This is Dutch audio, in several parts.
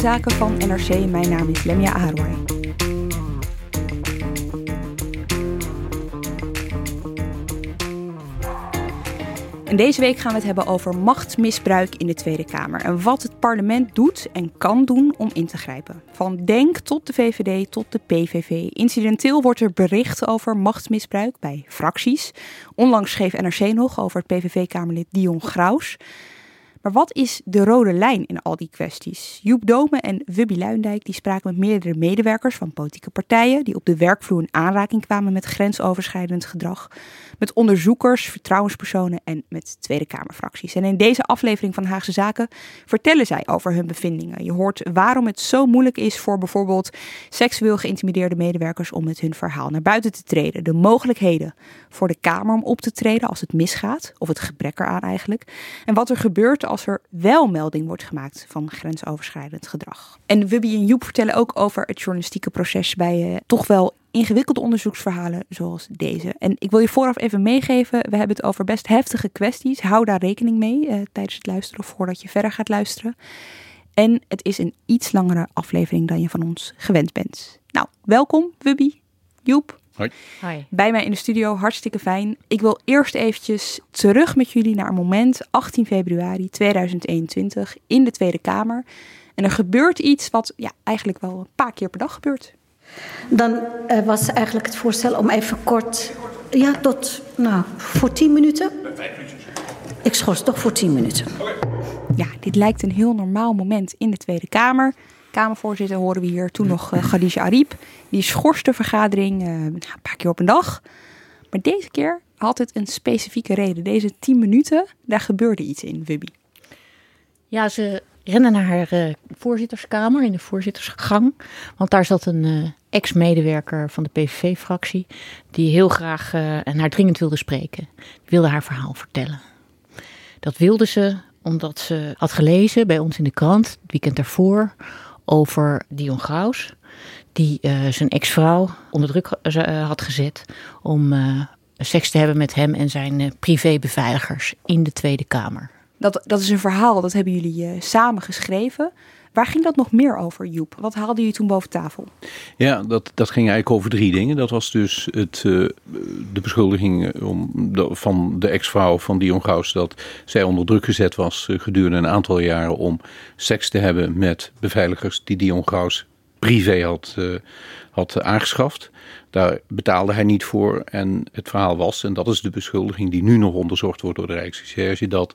Zaken van NRC. Mijn naam is Lemja Aroy. En deze week gaan we het hebben over machtsmisbruik in de Tweede Kamer. En wat het parlement doet en kan doen om in te grijpen. Van DENK tot de VVD tot de PVV. Incidenteel wordt er bericht over machtsmisbruik bij fracties. Onlangs schreef NRC nog over het PVV-kamerlid Dion Graus. Maar wat is de rode lijn in al die kwesties? Joep Dome en Wubby Luindijk die spraken met meerdere medewerkers van politieke partijen die op de werkvloer in aanraking kwamen met grensoverschrijdend gedrag, met onderzoekers, vertrouwenspersonen en met Tweede Kamerfracties. En in deze aflevering van Haagse Zaken vertellen zij over hun bevindingen. Je hoort waarom het zo moeilijk is voor bijvoorbeeld seksueel geïntimideerde medewerkers om met hun verhaal naar buiten te treden, de mogelijkheden voor de Kamer om op te treden als het misgaat, of het gebrek eraan eigenlijk, en wat er gebeurt als er wel melding wordt gemaakt van grensoverschrijdend gedrag. En Wubby en Joep vertellen ook over het journalistieke proces bij uh, toch wel ingewikkelde onderzoeksverhalen zoals deze. En ik wil je vooraf even meegeven, we hebben het over best heftige kwesties. Hou daar rekening mee uh, tijdens het luisteren of voordat je verder gaat luisteren. En het is een iets langere aflevering dan je van ons gewend bent. Nou, welkom Wubby, Joep. Hoi. Hoi. Bij mij in de studio, hartstikke fijn. Ik wil eerst eventjes terug met jullie naar een moment, 18 februari 2021, in de Tweede Kamer. En er gebeurt iets wat ja, eigenlijk wel een paar keer per dag gebeurt. Dan uh, was eigenlijk het voorstel om even kort, ja, tot, nou, voor 10 minuten. Ik schors toch voor 10 minuten. Ja, dit lijkt een heel normaal moment in de Tweede Kamer. Kamervoorzitter horen we hier toen nog uh, Khadija. Die schorst de vergadering uh, een paar keer op een dag. Maar deze keer had het een specifieke reden. Deze 10 minuten, daar gebeurde iets in, Wubby. Ja, ze rende naar haar uh, voorzitterskamer in de voorzittersgang. Want daar zat een ex-medewerker van de PVV-fractie. die heel graag uh, en haar dringend wilde spreken. Wilde haar verhaal vertellen. Dat wilde ze omdat ze had gelezen bij ons in de krant, het weekend daarvoor. Over Dion Graus. Die zijn ex-vrouw onder druk had gezet. om seks te hebben met hem en zijn privébeveiligers in de Tweede Kamer. Dat, dat is een verhaal, dat hebben jullie samen geschreven. Waar ging dat nog meer over, Joep? Wat haalden jullie toen boven tafel? Ja, dat, dat ging eigenlijk over drie dingen. Dat was dus het, uh, de beschuldiging om de, van de ex-vrouw van Dion Gauss... dat zij onder druk gezet was uh, gedurende een aantal jaren... om seks te hebben met beveiligers die Dion Gauss privé had, had aangeschaft. Daar betaalde hij niet voor. En het verhaal was, en dat is de beschuldiging die nu nog onderzocht wordt door de Rijksrecherche, dat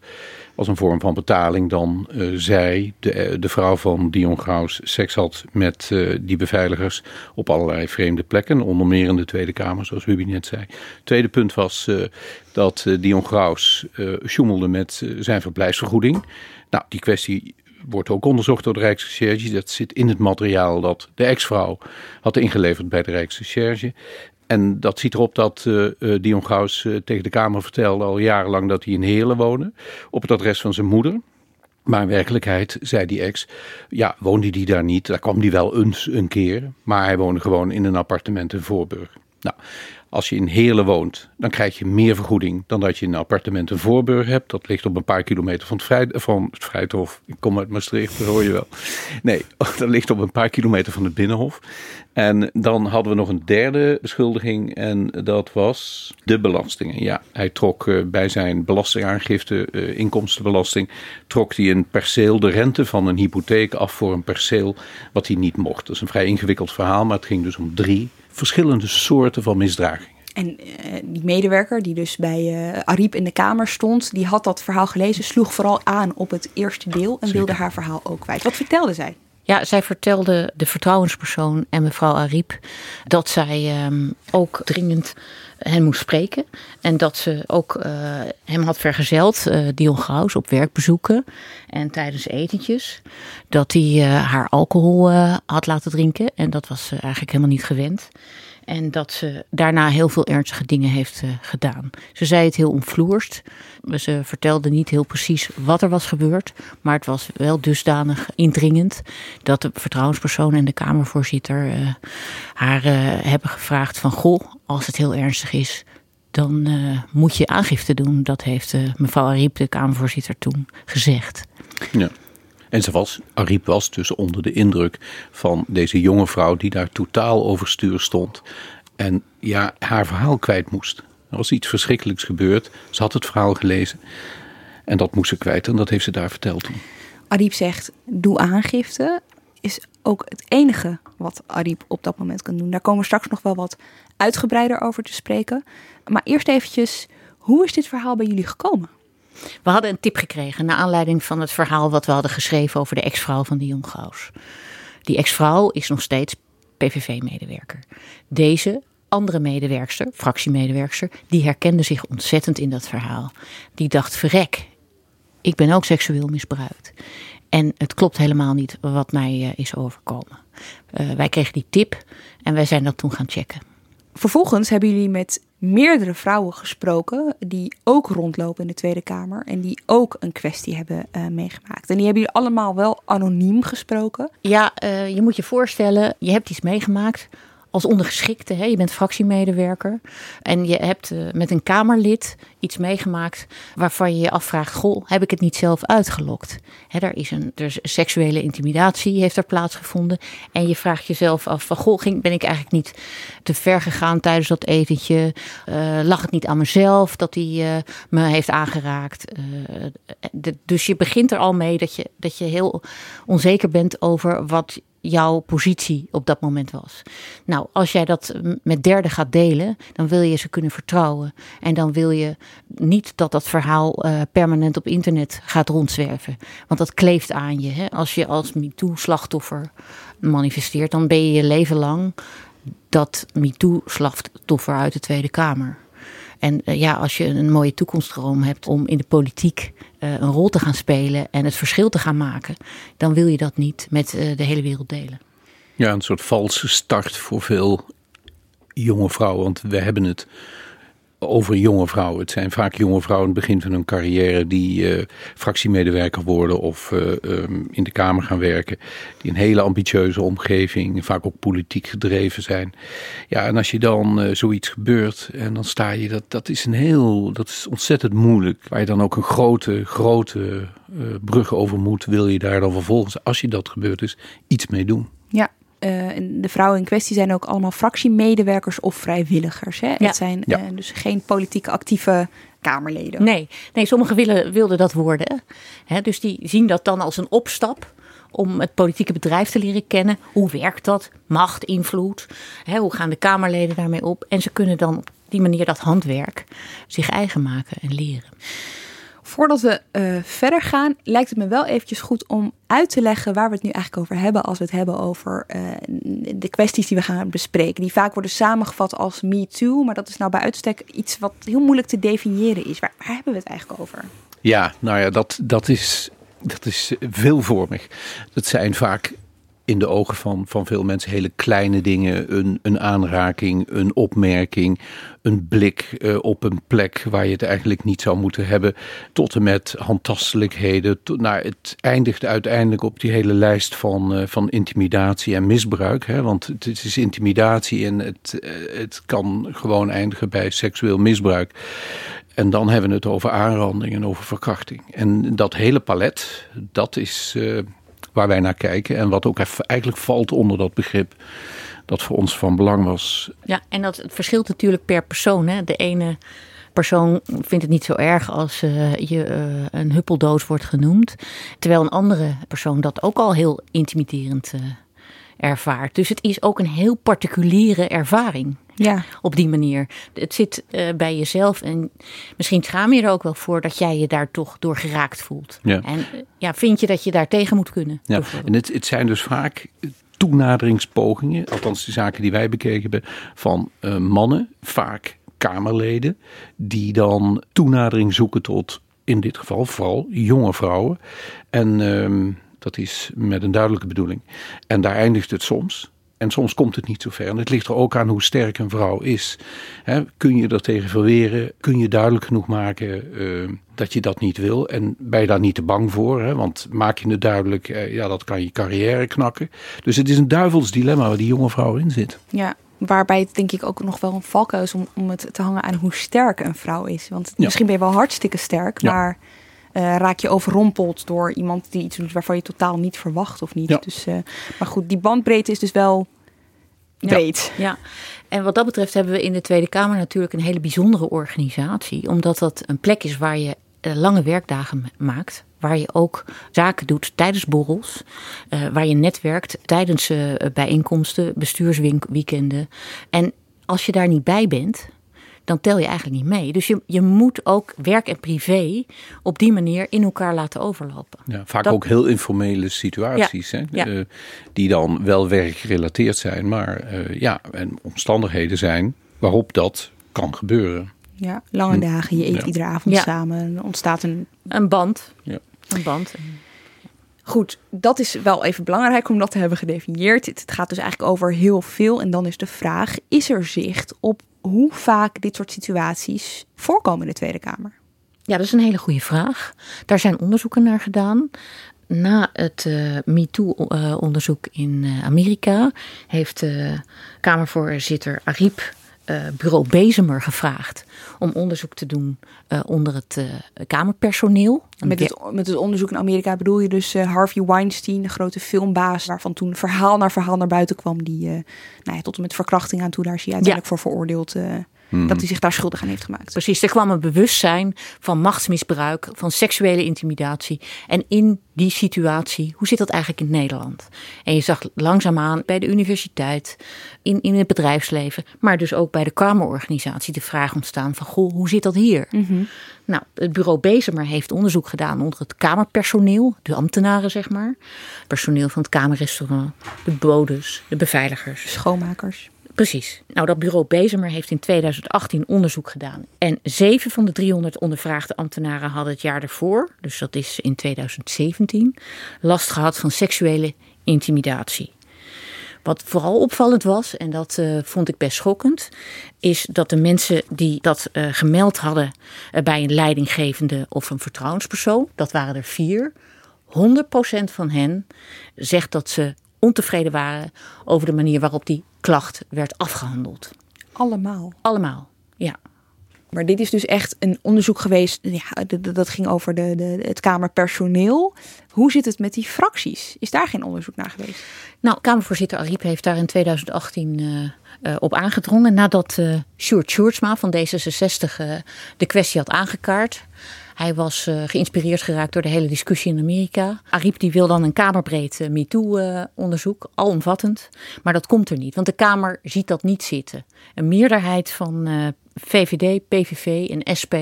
als een vorm van betaling dan uh, zij, de, de vrouw van Dion Graus, seks had met uh, die beveiligers op allerlei vreemde plekken. Onder meer in de Tweede Kamer, zoals Ruby net zei. Tweede punt was uh, dat Dion Graus sjoemelde met zijn verblijfsvergoeding. Nou, die kwestie wordt ook onderzocht door de Rijksrecherche. Dat zit in het materiaal dat de ex-vrouw had ingeleverd bij de Rijksrecherche. En dat ziet erop dat uh, Dion Gauss uh, tegen de Kamer vertelde al jarenlang dat hij in Heerlen woonde. Op het adres van zijn moeder. Maar in werkelijkheid, zei die ex, ja, woonde hij daar niet. Daar kwam hij wel eens een keer. Maar hij woonde gewoon in een appartement in Voorburg. Nou, als je in Heerlen woont, dan krijg je meer vergoeding dan dat je een appartement in Voorburg hebt. Dat ligt op een paar kilometer van het, vrij, van het Vrijthof. Ik kom uit Maastricht, dat hoor je wel. Nee, dat ligt op een paar kilometer van het Binnenhof. En dan hadden we nog een derde beschuldiging en dat was de belastingen. Ja, hij trok uh, bij zijn belastingaangifte, uh, inkomstenbelasting, trok hij een perceel, de rente van een hypotheek af voor een perceel wat hij niet mocht. Dat is een vrij ingewikkeld verhaal, maar het ging dus om drie verschillende soorten van misdragingen. En uh, die medewerker die dus bij uh, Ariep in de kamer stond, die had dat verhaal gelezen, sloeg vooral aan op het eerste deel en Zeker. wilde haar verhaal ook kwijt. Wat vertelde zij? Ja, zij vertelde de vertrouwenspersoon en mevrouw Ariep dat zij ehm, ook dringend hen moest spreken. En dat ze ook uh, hem had vergezeld, uh, Dion Graus, op werkbezoeken en tijdens etentjes. Dat hij uh, haar alcohol had laten drinken. En dat was eigenlijk helemaal niet gewend. En dat ze daarna heel veel ernstige dingen heeft uh, gedaan. Ze zei het heel omvloerst. Ze vertelde niet heel precies wat er was gebeurd. Maar het was wel dusdanig indringend dat de vertrouwenspersoon en de Kamervoorzitter uh, haar uh, hebben gevraagd: van goh, als het heel ernstig is, dan moet je aangifte doen. Dat heeft mevrouw Ariep, de Kamervoorzitter, toen gezegd. Ja. En ze was, Ariep was dus onder de indruk van deze jonge vrouw die daar totaal overstuur stond. En ja, haar verhaal kwijt moest. Er was iets verschrikkelijks gebeurd. Ze had het verhaal gelezen. En dat moest ze kwijt en dat heeft ze daar verteld toen. Ariep zegt, doe aangifte. Is ook het enige wat Ariep op dat moment kan doen. Daar komen we straks nog wel wat uitgebreider over te spreken. Maar eerst eventjes, hoe is dit verhaal bij jullie gekomen? We hadden een tip gekregen naar aanleiding van het verhaal wat we hadden geschreven over de ex-vrouw van Dion Gauws. Die ex-vrouw is nog steeds PVV-medewerker. Deze andere medewerkster, fractiemedewerkster, die herkende zich ontzettend in dat verhaal. Die dacht: verrek, ik ben ook seksueel misbruikt. En het klopt helemaal niet wat mij uh, is overkomen. Uh, wij kregen die tip en wij zijn dat toen gaan checken. Vervolgens hebben jullie met meerdere vrouwen gesproken die ook rondlopen in de Tweede Kamer en die ook een kwestie hebben uh, meegemaakt. En die hebben jullie allemaal wel anoniem gesproken. Ja, uh, je moet je voorstellen, je hebt iets meegemaakt als ondergeschikte. Hè? Je bent fractiemedewerker en je hebt uh, met een Kamerlid iets meegemaakt waarvan je je afvraagt: Goh, heb ik het niet zelf uitgelokt? Hè, er is een er is seksuele intimidatie heeft er plaatsgevonden. En je vraagt jezelf af: van, Goh, ging, ben ik eigenlijk niet te ver gegaan tijdens dat etentje? Uh, lag het niet aan mezelf dat hij uh, me heeft aangeraakt? Dus je begint er al mee dat je, dat je heel onzeker bent over wat jouw positie op dat moment was. Nou, als jij dat met derden gaat delen, dan wil je ze kunnen vertrouwen. En dan wil je niet dat dat verhaal uh, permanent op internet gaat rondzwerven. Want dat kleeft aan je. Hè? Als je als MeToo-slachtoffer manifesteert, dan ben je je leven lang dat MeToo-slachtoffer uit de Tweede Kamer. En uh, ja, als je een mooie toekomstdroom hebt om in de politiek uh, een rol te gaan spelen en het verschil te gaan maken, dan wil je dat niet met uh, de hele wereld delen. Ja, een soort valse start voor veel jonge vrouwen. Want we hebben het over jonge vrouwen. Het zijn vaak jonge vrouwen in het begin van hun carrière die uh, fractiemedewerker worden of uh, um, in de Kamer gaan werken. Die een hele ambitieuze omgeving, vaak ook politiek gedreven zijn. Ja, en als je dan uh, zoiets gebeurt en dan sta je, dat, dat is een heel, dat is ontzettend moeilijk. Waar je dan ook een grote, grote brug over moet, wil je daar dan vervolgens, als je dat gebeurt is, iets mee doen. Ja, uh, de vrouwen in kwestie zijn ook allemaal fractiemedewerkers of vrijwilligers. Hè? Ja. Het zijn ja. uh, dus geen politiek actieve Kamerleden. Nee, nee sommigen willen, wilden dat worden. Hè? Dus die zien dat dan als een opstap om het politieke bedrijf te leren kennen. Hoe werkt dat? Macht, invloed. Hè? Hoe gaan de Kamerleden daarmee op? En ze kunnen dan op die manier dat handwerk zich eigen maken en leren. Voordat we uh, verder gaan, lijkt het me wel eventjes goed om uit te leggen waar we het nu eigenlijk over hebben als we het hebben over uh, de kwesties die we gaan bespreken. Die vaak worden samengevat als Me Too, maar dat is nou bij uitstek iets wat heel moeilijk te definiëren is. Waar, waar hebben we het eigenlijk over? Ja, nou ja, dat, dat, is, dat is veelvormig. Dat zijn vaak in de ogen van, van veel mensen hele kleine dingen. Een, een aanraking, een opmerking, een blik uh, op een plek waar je het eigenlijk niet zou moeten hebben. Tot en met handtastelijkheden. Tot, nou, het eindigt uiteindelijk op die hele lijst van, uh, van intimidatie en misbruik. Hè? Want het, is intimidatie en het, uh, het kan gewoon eindigen bij seksueel misbruik. En dan hebben we het over aanranding en over verkrachting. En dat hele palet, dat is waar wij naar kijken. En wat ook eigenlijk valt onder dat begrip dat voor ons van belang was. Ja, en dat het verschilt natuurlijk per persoon. Hè? De ene persoon vindt het niet zo erg als uh, je uh, een huppeldoos wordt genoemd. Terwijl een andere persoon dat ook al heel intimiderend uh, ervaart. Dus het is ook een heel particuliere ervaring. Ja. Op die manier. Het zit uh, bij jezelf en misschien schaam je er ook wel voor dat jij je daar toch door geraakt voelt. Ja. En uh, ja, vind je dat je daar tegen moet kunnen? Ja. En het, het zijn dus vaak toenaderingspogingen, althans de zaken die wij bekeken hebben, van uh, mannen, vaak Kamerleden, die dan toenadering zoeken tot, in dit geval vooral jonge vrouwen. En um, dat is met een duidelijke bedoeling. En daar eindigt het soms. En soms komt het niet zo ver. En het ligt er ook aan hoe sterk een vrouw is. He, kun je er tegen verweren? Kun je duidelijk genoeg maken uh, dat je dat niet wil? En ben je daar niet te bang voor? Want maak je het duidelijk, uh, ja, dat kan je carrière knakken. Dus het is een duivels dilemma waar die jonge vrouw in zit. Ja, waarbij het denk ik ook nog wel een valkuil is om, om het te hangen aan hoe sterk een vrouw is. Want ja. misschien ben je wel hartstikke sterk, ja. maar uh, raak je overrompeld door iemand die iets doet waarvan je totaal niet verwacht of niet. Ja. Dus, uh, maar goed, die bandbreedte is dus wel breed. Ja. ja, en wat dat betreft hebben we in de Tweede Kamer natuurlijk een hele bijzondere organisatie. Omdat dat een plek is waar je uh, lange werkdagen maakt. Waar je ook zaken doet tijdens borrels. Uh, waar je netwerkt tijdens uh, bijeenkomsten, bestuursweekenden. En als je daar niet bij bent, dan tel je eigenlijk niet mee. Dus je, je moet ook werk en privé op die manier in elkaar laten overlopen. Ja, vaak dat, ook heel informele situaties, ja, hè? ja. Uh, die dan wel werkgerelateerd zijn, maar uh, ja, en omstandigheden zijn waarop dat kan gebeuren. Ja, lange dagen, je eet ja. iedere avond samen, er ontstaat een... Een band. Ja. Een band. Goed, dat is wel even belangrijk om dat te hebben gedefinieerd. Het gaat dus eigenlijk over heel veel. En dan is de vraag: is er zicht op hoe vaak dit soort situaties voorkomen in de Tweede Kamer? Ja, dat is een hele goede vraag. Daar zijn onderzoeken naar gedaan. Na het uh, MeToo-onderzoek in uh, Amerika heeft uh, Kamervoorzitter Ariep bureau Bezemer gevraagd om onderzoek te doen uh, onder het uh, Kamerpersoneel. Met het, met het onderzoek in Amerika bedoel je dus Harvey Weinstein, de grote filmbaas, waarvan toen verhaal naar verhaal naar buiten kwam, die nou ja, tot en met verkrachting aan toe, daar is hij uiteindelijk ja. voor veroordeeld. Hmm. Dat hij zich daar schuldig aan heeft gemaakt. Precies, er kwam een bewustzijn van machtsmisbruik, van seksuele intimidatie. En in die situatie, hoe zit dat eigenlijk in Nederland? En je zag langzaamaan bij de universiteit, in, in het bedrijfsleven, maar dus ook bij de Kamerorganisatie de vraag ontstaan van, goh, hoe zit dat hier? Mm-hmm. Nou, het bureau Bezemer heeft onderzoek gedaan onder het Kamerpersoneel, de ambtenaren zeg maar. Personeel van het Kamerrestaurant, de bodes, de beveiligers. Schoonmakers. Precies. Nou, dat bureau Bezemer heeft in 2018 onderzoek gedaan. En zeven van de 300 ondervraagde ambtenaren hadden het jaar ervoor, dus dat is in 2017, last gehad van seksuele intimidatie. Wat vooral opvallend was, en dat uh, vond ik best schokkend, is dat de mensen die dat uh, gemeld hadden uh, bij een leidinggevende of een vertrouwenspersoon, dat waren er vier, 100% van hen zegt dat ze ontevreden waren over de manier waarop die klacht werd afgehandeld. Allemaal? Allemaal, ja. Maar dit is dus echt een onderzoek geweest, ja, dat ging over de, de, het Kamerpersoneel. Hoe zit het met die fracties? Is daar geen onderzoek naar geweest? Nou, Kamervoorzitter Ariep heeft daar in 2018 uh, uh, op aangedrongen. Nadat uh, Sjoerd Sjoerdsma van D66 uh, de kwestie had aangekaart. Hij was uh, geïnspireerd geraakt door de hele discussie in Amerika. Ariep die wil dan een kamerbreed uh, MeToo-onderzoek, alomvattend. Maar dat komt er niet, want de Kamer ziet dat niet zitten. Een meerderheid van VVD, PVV en SP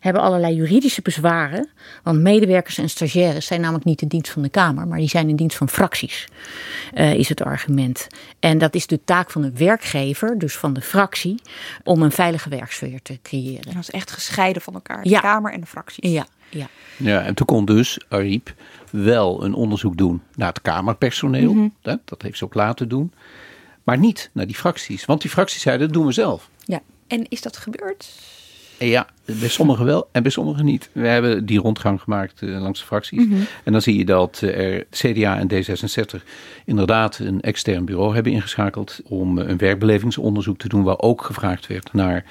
hebben allerlei juridische bezwaren. Want medewerkers en stagiaires zijn namelijk niet in dienst van de Kamer, maar die zijn in dienst van fracties, is het argument. En dat is de taak van de werkgever, dus van de fractie, om een veilige werksfeer te creëren. Dat is echt gescheiden van elkaar, de ja. Kamer en de fracties. Ja, ja. Ja, en toen kon dus Ariep wel een onderzoek doen naar het Kamerpersoneel. Mhm. Dat, dat heeft ze ook laten doen. Maar niet naar die fracties. Want die fracties zeiden, dat doen we zelf. Ja. En is dat gebeurd? Ja, bij sommigen wel en bij sommigen niet. We hebben die rondgang gemaakt uh, langs de fracties. Mhm. En dan zie je dat er CDA en D66 inderdaad een extern bureau hebben ingeschakeld om een werkbelevingsonderzoek te doen waar ook gevraagd werd naar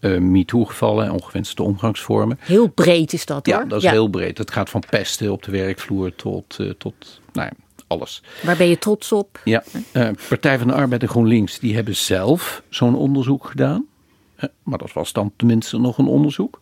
uh, MeToo-gevallen en ongewenste omgangsvormen. Heel breed is dat hoor. Ja, dat is heel breed. Het gaat van pesten op de werkvloer tot, uh, tot nou ja, alles. Waar ben je trots op? Ja, uh, Partij van de Arbeid en GroenLinks die hebben zelf zo'n onderzoek gedaan. Maar dat was dan tenminste nog een onderzoek.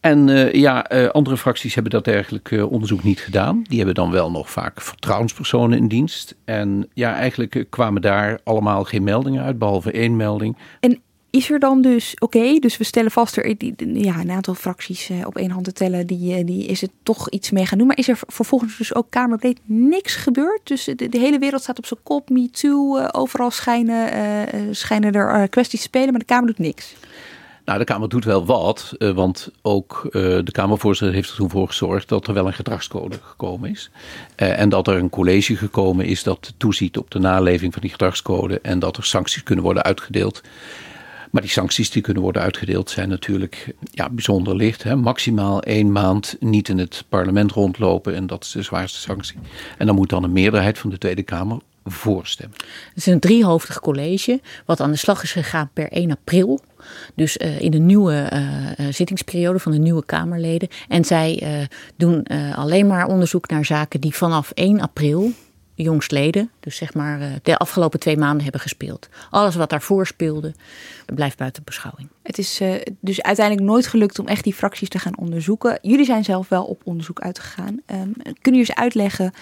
En uh, ja, uh, andere fracties hebben dat eigenlijk uh, onderzoek niet gedaan. Die hebben dan wel nog vaak vertrouwenspersonen in dienst. En ja, eigenlijk kwamen daar allemaal geen meldingen uit, behalve één melding. En is er dan dus, oké, dus we stellen vast, er ja, een aantal fracties op één hand te tellen, die, die is het toch iets mee gaan doen. Maar is er vervolgens dus ook kamerbreed niks gebeurd? Dus de, hele wereld staat op zijn kop, me too, overal schijnen, schijnen er kwesties te spelen, maar de Kamer doet niks. Nou, de Kamer doet wel wat, want ook de Kamervoorzitter heeft er toen gezorgd dat er wel een gedragscode gekomen is. En dat er een college gekomen is dat toeziet op de naleving van die gedragscode en dat er sancties kunnen worden uitgedeeld. Maar die sancties die kunnen worden uitgedeeld zijn natuurlijk ja, bijzonder licht. Hè? Maximaal één maand niet in het parlement rondlopen en dat is de zwaarste sanctie. En dan moet dan een meerderheid van de Tweede Kamer voorstemmen. Het is een driehoofdig college wat aan de slag is gegaan per 1 april. Dus uh, in de nieuwe uh, zittingsperiode van de nieuwe Kamerleden. En zij doen alleen maar onderzoek naar zaken die vanaf 1 april, jongstleden, dus zeg maar de afgelopen twee maanden hebben gespeeld. Alles wat daarvoor speelde, blijft buiten beschouwing. Het is dus uiteindelijk nooit gelukt om echt die fracties te gaan onderzoeken. Jullie zijn zelf wel op onderzoek uitgegaan. Um, kunnen jullie eens uitleggen,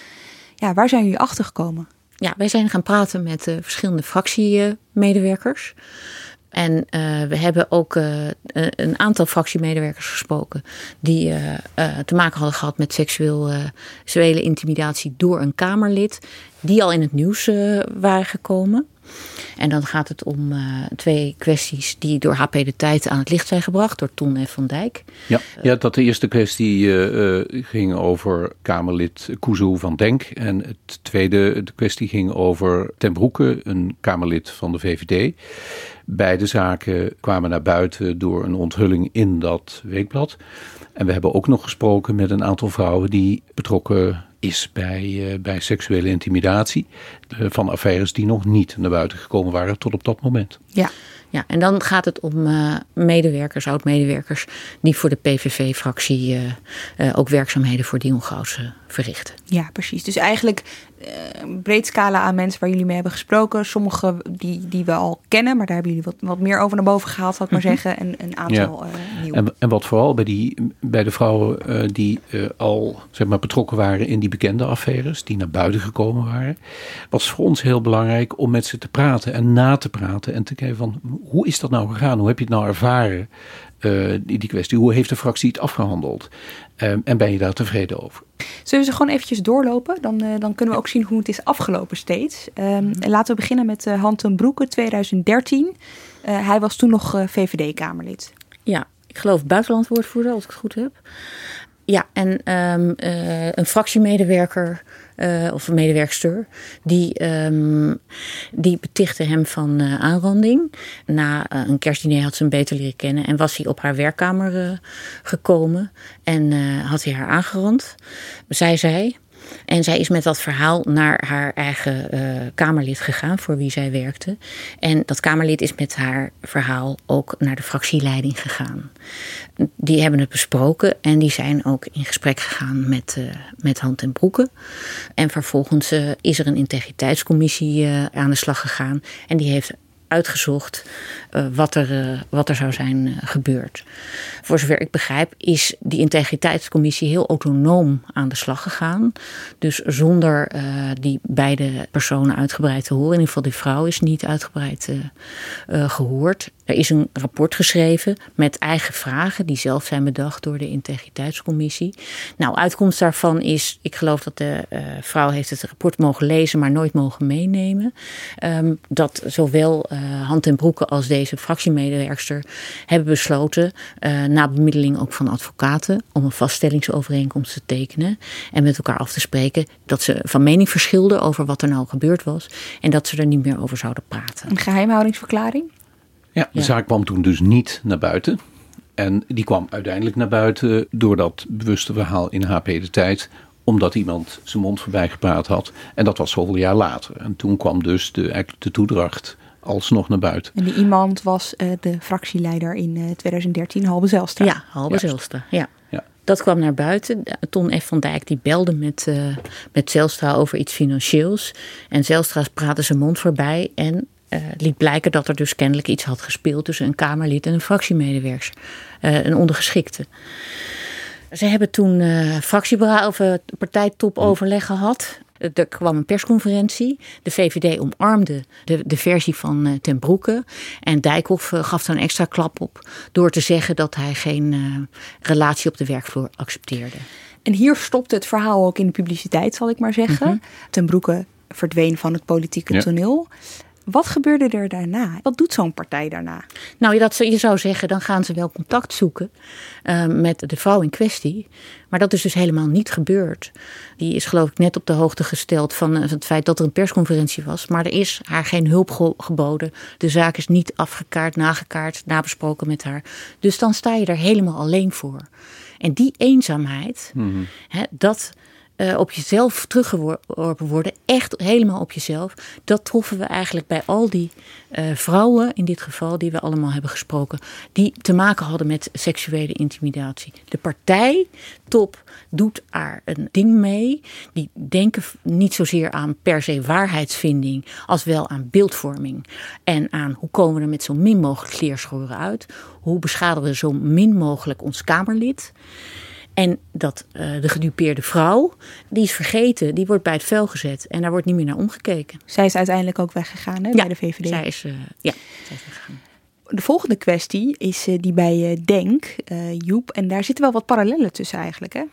ja, waar zijn jullie achter gekomen? Ja, wij zijn gaan praten met verschillende fractiemedewerkers. En uh, we hebben ook uh, een aantal fractiemedewerkers gesproken die te maken hadden gehad met seksueel, seksuele intimidatie door een Kamerlid, die al in het nieuws waren gekomen. En dan gaat het om twee kwesties die door HP de Tijd aan het licht zijn gebracht, door Ton F. van Dijk. Ja, ja dat de eerste kwestie ging over Kamerlid Kuzu van Denk. En het tweede de kwestie ging over Ten Broeke, een Kamerlid van de VVD. Beide zaken kwamen naar buiten door een onthulling in dat weekblad. En we hebben ook nog gesproken met een aantal vrouwen die betrokken is bij, uh, bij seksuele intimidatie. Uh, van affaires die nog niet naar buiten gekomen waren tot op dat moment. Ja, ja, en dan gaat het om uh, medewerkers, oud-medewerkers, die voor de PVV-fractie uh, uh, ook werkzaamheden voor Dion Gauws verrichten. Ja, precies. Dus eigenlijk een breed scala aan mensen waar jullie mee hebben gesproken. Sommige die, die we al kennen, maar daar hebben jullie wat, wat meer over naar boven gehaald, zal ik maar mhm. zeggen. En een aantal ja. nieuwe. En, en, wat vooral bij, die, bij de vrouwen die al zeg maar, betrokken waren in die bekende affaires, die naar buiten gekomen waren, was voor ons heel belangrijk om met ze te praten en na te praten en te kijken van hoe is dat nou gegaan? Hoe heb je het nou ervaren, uh, die, die, kwestie? Hoe heeft de fractie het afgehandeld? Um, en ben je daar tevreden over? Zullen we ze gewoon eventjes doorlopen? Dan, uh, dan kunnen we ook zien hoe het is afgelopen steeds. Um, mm Laten we beginnen met uh, Han Broeke, 2013. hij was toen nog VVD-Kamerlid. Ja, ik geloof buitenlandwoordvoerder, als ik het goed heb. Ja, en um, een fractiemedewerker uh, of een medewerkster, die, um, die betichtte hem van uh, aanranding. Na uh, een kerstdiner had ze hem beter leren kennen en was hij op haar werkkamer gekomen en had hij haar aangerand. Zij zei, en zij is met dat verhaal naar haar eigen uh, Kamerlid gegaan, voor wie zij werkte. En dat Kamerlid is met haar verhaal ook naar de fractieleiding gegaan. Die hebben het besproken en die zijn ook in gesprek gegaan met, uh, met Hand en Broeken. En vervolgens uh, is er een integriteitscommissie aan de slag gegaan. En die heeft uitgezocht uh, wat, er, uh, wat er zou zijn uh, gebeurd. Voor zover ik begrijp is die integriteitscommissie heel autonoom aan de slag gegaan. Dus zonder die beide personen uitgebreid te horen. In ieder geval die vrouw is niet uitgebreid gehoord. Er is een rapport geschreven met eigen vragen die zelf zijn bedacht door de integriteitscommissie. Nou, uitkomst daarvan is, ik geloof dat de uh, vrouw heeft het rapport mogen lezen, maar nooit mogen meenemen. Um, dat zowel uh, Hand en Broeken als deze fractiemedewerkster hebben besloten, uh, na bemiddeling ook van advocaten, om een vaststellingsovereenkomst te tekenen en met elkaar af te spreken dat ze van mening verschilden over wat er nou gebeurd was en dat ze er niet meer over zouden praten. Een geheimhoudingsverklaring? Ja, de zaak kwam toen dus niet naar buiten. En die kwam uiteindelijk naar buiten door dat bewuste verhaal in HP de Tijd omdat iemand zijn mond voorbij gepraat had. En dat was zoveel jaar later. En toen kwam dus de, eigenlijk de toedracht alsnog naar buiten. En die iemand was uh, de fractieleider in uh, 2013, Halbe Zelstra. Ja, Halbe Zelstra, ja. ja. Dat kwam naar buiten. Ton F. van Dijk die belde met, uh, met Zelstra over iets financieels. En Zelstra praatte zijn mond voorbij. En liet blijken dat er dus kennelijk iets had gespeeld tussen een Kamerlid en een fractiemedewerker, een ondergeschikte. Ze hebben toen uh, fractieberaad of uh, partijtopoverleg gehad. Er kwam een persconferentie. De VVD omarmde de, de versie van uh, Ten Broeke. En Dijkhoff gaf daar een extra klap op. Door te zeggen dat hij geen relatie op de werkvloer accepteerde. En hier stopte het verhaal ook in de publiciteit, zal ik maar zeggen. Mm Ten Broeke verdween van het politieke toneel. Wat gebeurde er daarna? Wat doet zo'n partij daarna? Nou, dat, je zou zeggen, dan gaan ze wel contact zoeken uh, met de vrouw in kwestie. Maar dat is dus helemaal niet gebeurd. Die is geloof ik net op de hoogte gesteld van, uh, het feit dat er een persconferentie was. Maar er is haar geen hulp ge geboden. De zaak is niet afgekaart, nagekaart, nabesproken met haar. Dus dan sta je er helemaal alleen voor. En die eenzaamheid, mm -hmm. hè, dat uh, op jezelf teruggeworpen worden, echt helemaal op jezelf. Dat troffen we eigenlijk bij al die uh, vrouwen, in dit geval, die we allemaal hebben gesproken, die te maken hadden met seksuele intimidatie. De partijtop doet er een ding mee. Die denken niet zozeer aan per se waarheidsvinding, als wel aan beeldvorming. En aan hoe komen we er met zo min mogelijk kleerschoren uit? Hoe beschadigen we zo min mogelijk ons Kamerlid? En dat uh, de gedupeerde vrouw, die is vergeten, die wordt bij het vuil gezet. En daar wordt niet meer naar omgekeken. Zij is uiteindelijk ook weggegaan hè, ja, bij de VVD. Zij is, uh, ja, zij is weggegaan. De volgende kwestie is uh, die bij Denk, Joep. En daar zitten wel wat parallellen tussen eigenlijk hè?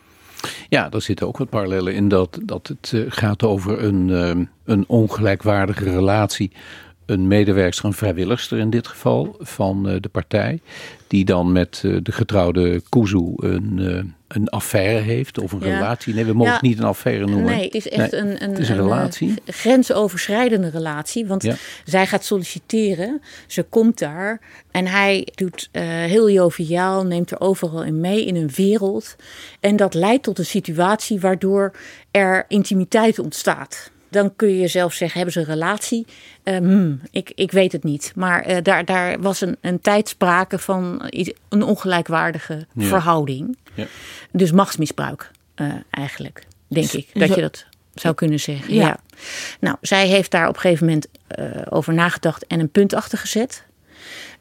Ja, er zitten ook wat parallellen in dat, dat het gaat over een, een ongelijkwaardige relatie een medewerkster, een vrijwilligster in dit geval, van de partij. Die dan met de getrouwde Kuzu een, een affaire heeft of een ja. relatie. Nee, we mogen het niet een affaire noemen. Nee, het is echt nee, een, een, het is een, relatie. Een grensoverschrijdende relatie. Want ja. zij gaat solliciteren, ze komt daar en hij doet uh, heel joviaal, neemt er overal in mee in een wereld. En dat leidt tot een situatie waardoor er intimiteit ontstaat dan kun je zelf zeggen, hebben ze een relatie? Uh, hmm, ik, ik weet het niet. Maar uh, daar, daar was een, een tijd sprake van een ongelijkwaardige ja. verhouding. Ja. Dus machtsmisbruik uh, eigenlijk, denk ik. Dat je dat zou kunnen zeggen. Ja. ja. Nou, zij heeft daar op een gegeven moment over nagedacht en een punt achter gezet.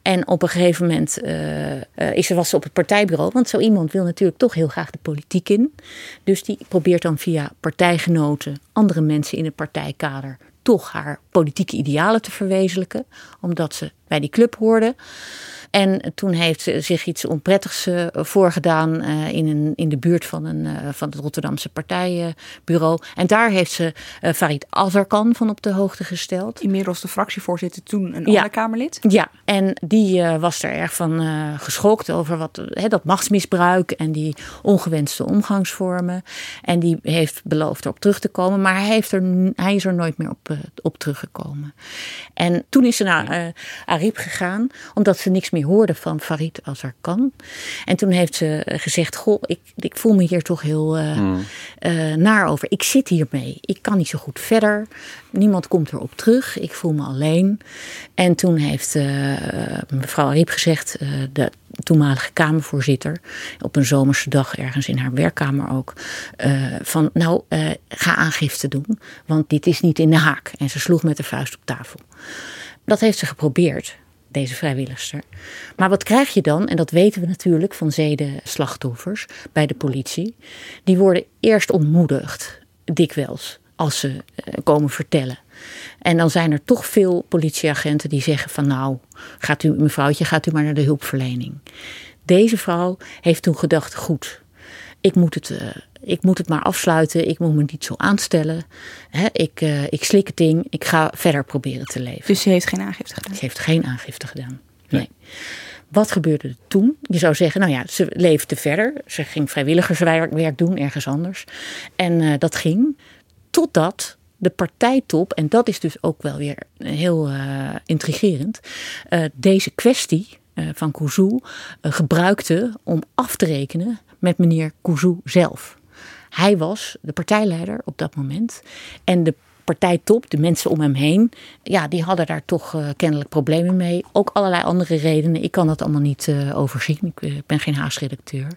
En op een gegeven moment uh, uh, is ze, was ze op het partijbureau. Want zo iemand wil natuurlijk toch heel graag de politiek in. Dus die probeert dan via partijgenoten, andere mensen in het partijkader, toch haar politieke idealen te verwezenlijken. Omdat ze bij die club hoorde. En toen heeft ze zich iets onprettigs uh, voorgedaan uh, in, een, in de buurt van, een, uh, van het Rotterdamse partijbureau. En daar heeft ze Farid Azarkan van op de hoogte gesteld. Inmiddels de fractievoorzitter, toen een ja. ander Kamerlid. Ja, en die was er erg van geschokt over wat, dat machtsmisbruik en die ongewenste omgangsvormen. En die heeft beloofd erop terug te komen, maar hij, heeft er, hij is er nooit meer op, op teruggekomen. En toen is ze naar Ariep gegaan, omdat ze niks meer hoorde van Farid Azarkan. En toen heeft ze gezegd: Goh, ik, ik voel me hier toch heel uh, mm. uh, naar over. Ik zit hiermee. Ik kan niet zo goed verder. Niemand komt erop terug. Ik voel me alleen. En toen heeft uh, mevrouw Ariep gezegd, de toenmalige Kamervoorzitter, op een zomerse dag ergens in haar werkkamer ook, van nou, ga aangifte doen, want dit is niet in de haak. En ze sloeg met de vuist op tafel. Dat heeft ze geprobeerd deze vrijwilligster. Maar wat krijg je dan? En dat weten we natuurlijk van zedenslachtoffers bij de politie. Die worden eerst ontmoedigd, dikwijls, als ze uh, komen vertellen. En dan zijn er toch veel politieagenten die zeggen van nou, gaat u mevrouwtje, gaat u maar naar de hulpverlening. Deze vrouw heeft toen gedacht, goed, ik moet het, uh, ik moet het maar afsluiten. Ik moet me niet zo aanstellen. Hè, ik, uh, ik slik het ding. Ik ga verder proberen te leven. Dus ze heeft geen aangifte gedaan? Ze heeft geen aangifte gedaan. Nee. nee. Wat gebeurde er toen? Je zou zeggen, nou ja, ze leefde verder. Ze ging vrijwilligerswerk doen ergens anders. En uh, dat ging totdat de partijtop, en dat is dus ook wel weer heel uh, intrigerend, uh, deze kwestie van Kuzu gebruikte om af te rekenen met meneer Kuzu zelf. Hij was de partijleider op dat moment. En de partijtop, de mensen om hem heen, ja, die hadden daar toch uh, kennelijk problemen mee. Ook allerlei andere redenen. Ik kan dat allemaal niet uh, overzien. Ik uh, ben geen haasredacteur.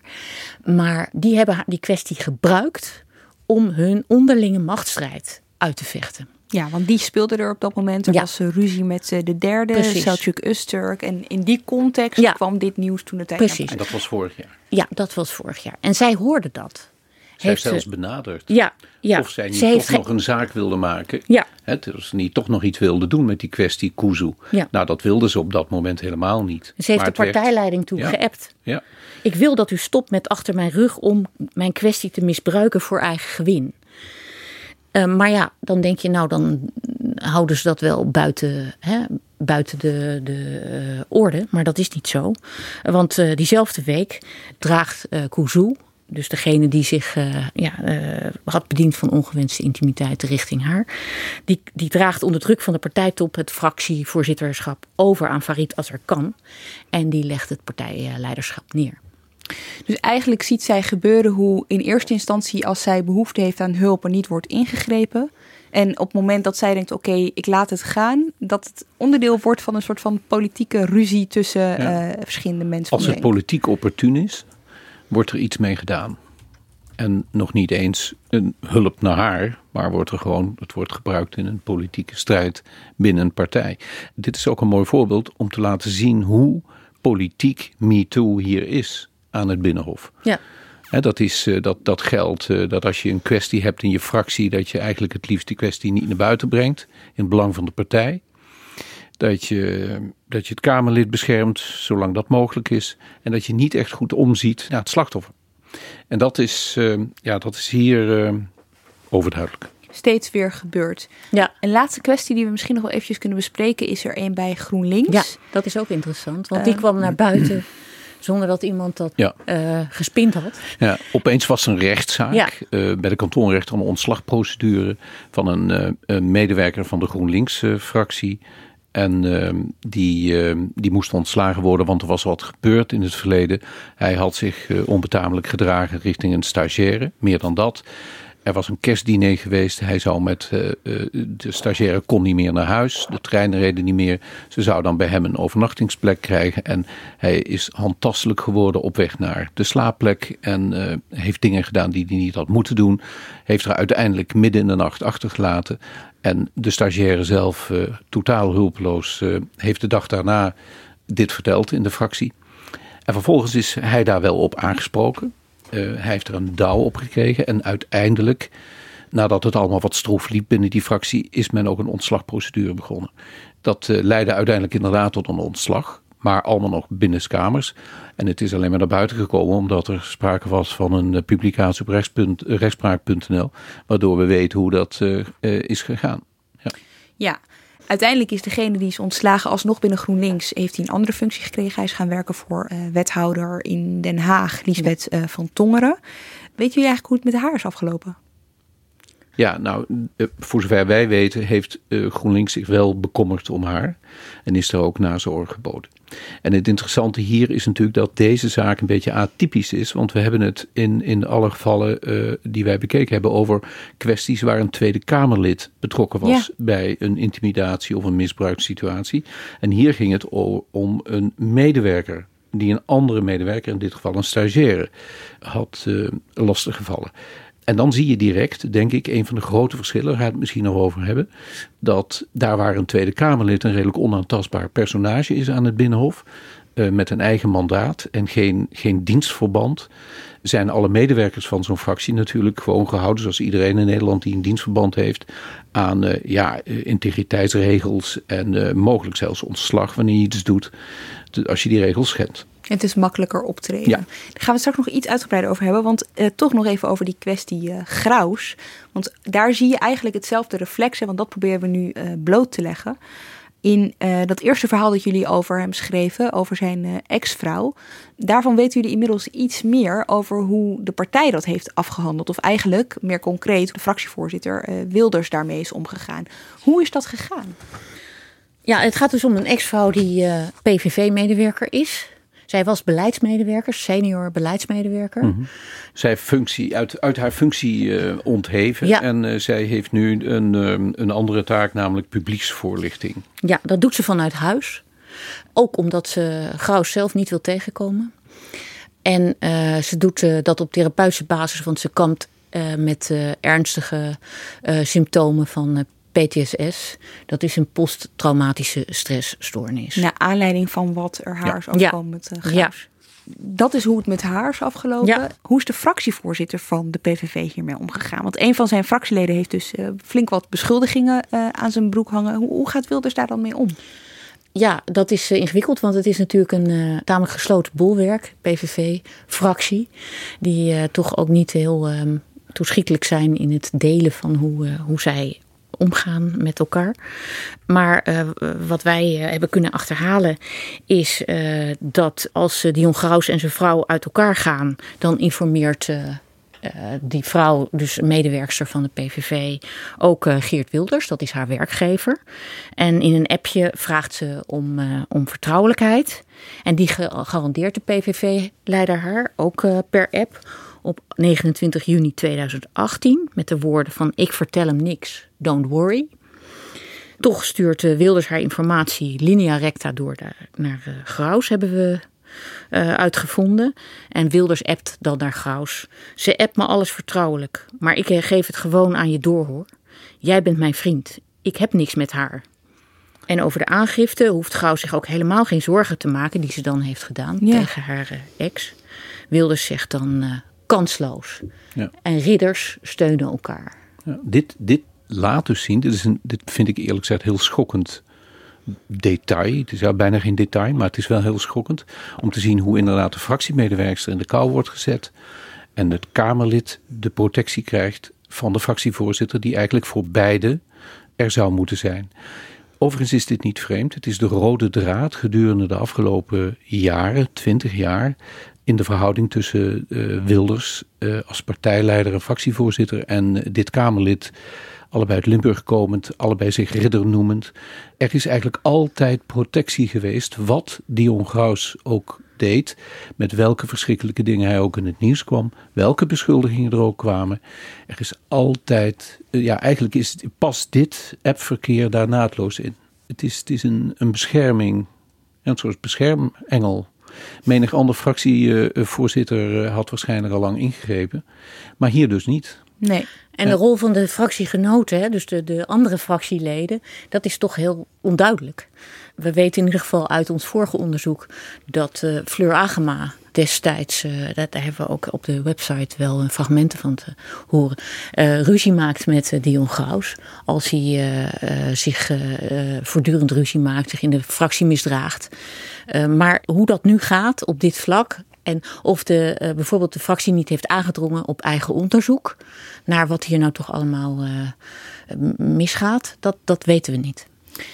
Maar die hebben die kwestie gebruikt om hun onderlinge machtsstrijd uit te vechten. Ja, want die speelde er op dat moment. Er Ja. was ruzie met eh, de derde, Precies. Selçuk Öztürk. En in die context Ja. kwam dit nieuws toen de tijd Precies. En dat was vorig jaar. Ja, dat was vorig jaar. En zij hoorde dat. Zij Heeft zelfs ze- benaderd. Ja, ja. Of zij niet Ze heeft toch ge- nog een zaak wilde maken. Ja. Hè, dus niet toch nog iets wilde doen met die kwestie Kuzu. Ja. Nou, dat wilde ze op dat moment helemaal niet. Ze heeft Maar de het werd- partijleiding toen Ja. geappt. Ja. Ik wil dat u stopt met achter mijn rug om mijn kwestie te misbruiken voor eigen gewin. Eh, maar ja, dan denk je, nou, dan houden ze dat wel buiten, hè, buiten de, de eh, orde. Maar dat is niet zo. Want eh, diezelfde week draagt Kuzu, dus degene die zich ja, had bediend van ongewenste intimiteit richting haar, die, die draagt onder druk van de partijtop het fractievoorzitterschap over aan Farid Azarkan. En die legt het partijleiderschap neer. Dus eigenlijk ziet zij gebeuren hoe in eerste instantie als zij behoefte heeft aan hulp er niet wordt ingegrepen. En op het moment dat zij denkt, oké, ik laat het gaan, dat het onderdeel wordt van een soort van politieke ruzie tussen Ja. eh, verschillende mensen. Als het politiek opportun is, wordt er iets mee gedaan. En nog niet eens een hulp naar haar, maar wordt er gewoon, het wordt gebruikt in een politieke strijd binnen een partij. Dit is ook een mooi voorbeeld om te laten zien hoe politiek MeToo hier is aan het Binnenhof. Ja. Hè, dat, is, eh, dat, dat geldt eh, dat als je een kwestie hebt in je fractie, dat je eigenlijk het liefst die kwestie niet naar buiten brengt, in het belang van de partij. Dat je, dat je het Kamerlid beschermt, zolang dat mogelijk is. En dat je niet echt goed omziet naar het slachtoffer. En dat is, eh, ja, dat is hier eh, overduidelijk. steeds weer gebeurt. Ja. Een laatste kwestie die we misschien nog wel eventjes kunnen bespreken is er een bij GroenLinks. Ja, dat is ook interessant. Want die Eh, kwam naar buiten zonder dat iemand dat Ja. eh, gespind had. Ja, opeens was een rechtszaak Ja. eh, bij de kantonrechter een ontslagprocedure van een, eh, een medewerker van de GroenLinks-fractie. en eh, die, eh, die moest ontslagen worden, want er was wat gebeurd in het verleden. Hij had zich eh, onbetamelijk gedragen richting een stagiaire, meer dan dat. Er was een kerstdiner geweest. Hij zou met eh, eh, de stagiaire kon niet meer naar huis. De treinen reden niet meer. Ze zou dan bij hem een overnachtingsplek krijgen. En hij is handtastelijk geworden op weg naar de slaapplek. En eh, heeft dingen gedaan die hij niet had moeten doen. Heeft er uiteindelijk midden in de nacht achtergelaten. En de stagiaire zelf, totaal hulpeloos, heeft de dag daarna dit verteld in de fractie. En vervolgens is hij daar wel op aangesproken. Eh, hij heeft er een douw op gekregen. En uiteindelijk, nadat het allemaal wat stroef liep binnen die fractie, is men ook een ontslagprocedure begonnen. Dat eh, leidde uiteindelijk inderdaad tot een ontslag. Maar allemaal nog binnenskamers. En het is alleen maar naar buiten gekomen omdat er sprake was van een eh, publicatie op rechtspraak.nl. Waardoor we weten hoe dat is gegaan. Ja. Ja. Uiteindelijk is degene die is ontslagen alsnog binnen GroenLinks, heeft hij een andere functie gekregen. Hij is gaan werken voor eh, wethouder in Den Haag, Liesbeth eh, van Tongeren. Weet jullie eigenlijk hoe het met haar is afgelopen? Ja, nou, eh, voor zover wij weten heeft eh, GroenLinks zich wel bekommerd om haar. En is er ook nazorg geboden. En het interessante hier is natuurlijk dat deze zaak een beetje atypisch is. Want we hebben het in, in alle gevallen eh, die wij bekeken hebben over kwesties waar een Tweede Kamerlid betrokken was Ja. bij een intimidatie of een misbruikssituatie. En hier ging het om een medewerker die een andere medewerker, in dit geval een stagiaire, had eh lastiggevallen. En dan zie je direct, denk ik, een van de grote verschillen, daar we het misschien nog over hebben, dat daar waar een Tweede Kamerlid een redelijk onaantastbaar personage is aan het Binnenhof, eh, met een eigen mandaat en geen, geen dienstverband, zijn alle medewerkers van zo'n fractie natuurlijk gewoon gehouden, zoals iedereen in Nederland die een dienstverband heeft, aan eh, ja, eh, integriteitsregels en mogelijk zelfs ontslag wanneer je iets doet, als je die regels schendt. Het is makkelijker optreden. Ja. Daar gaan we het straks nog iets uitgebreider over hebben. Want eh, toch nog even over die kwestie eh Graus. Want daar zie je eigenlijk hetzelfde reflex. hè, Want dat proberen we nu eh, bloot te leggen. In eh, dat eerste verhaal dat jullie over hem schreven, over zijn eh, ex-vrouw. Daarvan weten jullie inmiddels iets meer over hoe de partij dat heeft afgehandeld. Of eigenlijk, meer concreet, de fractievoorzitter eh, Wilders daarmee is omgegaan. Hoe is dat gegaan? Ja, het gaat dus om een ex-vrouw die eh, PVV-medewerker is. Zij was beleidsmedewerker, senior beleidsmedewerker. Zij heeft functie, uit, uit haar functie eh, ontheven. Ja. En eh, zij heeft nu een, ehm, een andere taak, namelijk publieksvoorlichting. Ja, dat doet ze vanuit huis. Ook omdat ze Graus zelf niet wil tegenkomen. En eh, ze doet dat op therapeutische basis, want ze kampt met ernstige symptomen van PTSS. Dat is een posttraumatische stressstoornis. Naar aanleiding van wat er haar is overkomen met uh, ja. Dat is hoe het met haar is afgelopen. Hoe is de fractievoorzitter van de PVV hiermee omgegaan? Want een van zijn fractieleden heeft dus uh, flink wat beschuldigingen uh, aan zijn broek hangen. Hoe, hoe gaat Wilders daar dan mee om? Ja, dat is ingewikkeld, want het is natuurlijk een uh, tamelijk gesloten bolwerk, PVV-fractie, die uh, toch ook niet heel um, toeschietelijk zijn in het delen van hoe, uh, hoe zij omgaan met elkaar. Maar uh, wat wij uh, hebben kunnen achterhalen is uh, dat als Dion Graus en zijn vrouw uit elkaar gaan, dan informeert die vrouw, dus medewerkster van de PVV, ook Geert Wilders, dat is haar werkgever. En in een appje vraagt ze om, om vertrouwelijkheid. En die garandeert de PVV-leider haar, ook per app, op 29 juni 2018 met de woorden van ik vertel hem niks, don't worry. Toch stuurt Wilders haar informatie linea recta door naar uh, Graus, hebben we uh, uitgevonden. En Wilders appt dan naar Graus. Ze appt me alles vertrouwelijk, maar ik geef het gewoon aan je door hoor. Jij bent mijn vriend, ik heb niks met haar. En over de aangifte hoeft Graus zich ook helemaal geen zorgen te maken die ze dan heeft gedaan ja. tegen haar ex. Wilders zegt dan kansloos. Ja. En ridders steunen elkaar. Ja, dit, dit laat dus zien, dit, is een, dit vind ik eerlijk gezegd heel schokkend detail. Het is ja bijna geen detail, maar het is wel heel schokkend. Om te zien hoe inderdaad de fractiemedewerkster in de kou wordt gezet. En het Kamerlid de protectie krijgt van de fractievoorzitter, die eigenlijk voor beide er zou moeten zijn. Overigens is dit niet vreemd. Het is de rode draad gedurende de afgelopen jaren, twintig jaar, in de verhouding tussen uh, Wilders uh, als partijleider en fractievoorzitter en dit Kamerlid, allebei uit Limburg komend, allebei zich ridder noemend. Er is eigenlijk altijd protectie geweest, wat Dion Graus ook deed, met welke verschrikkelijke dingen hij ook in het nieuws kwam, welke beschuldigingen er ook kwamen. Er is altijd, ja, eigenlijk is, past dit appverkeer daar naadloos in. Het is, het is een, een bescherming, een soort beschermengel Menig andere fractievoorzitter eh, had waarschijnlijk al lang ingegrepen. Maar hier dus niet. Nee. En de rol van de fractiegenoten, dus de, de andere fractieleden, dat is toch heel onduidelijk. We weten in ieder geval uit ons vorige onderzoek dat uh, Fleur Agema destijds, uh, daar hebben we ook op de website wel fragmenten van te horen, uh, ruzie maakt met Dion Graus. Als hij zich voortdurend ruzie maakt, zich in de fractie misdraagt. maar hoe dat nu gaat op dit vlak, en of de, bijvoorbeeld de fractie niet heeft aangedrongen op eigen onderzoek naar wat hier nou toch allemaal misgaat, dat, dat weten we niet.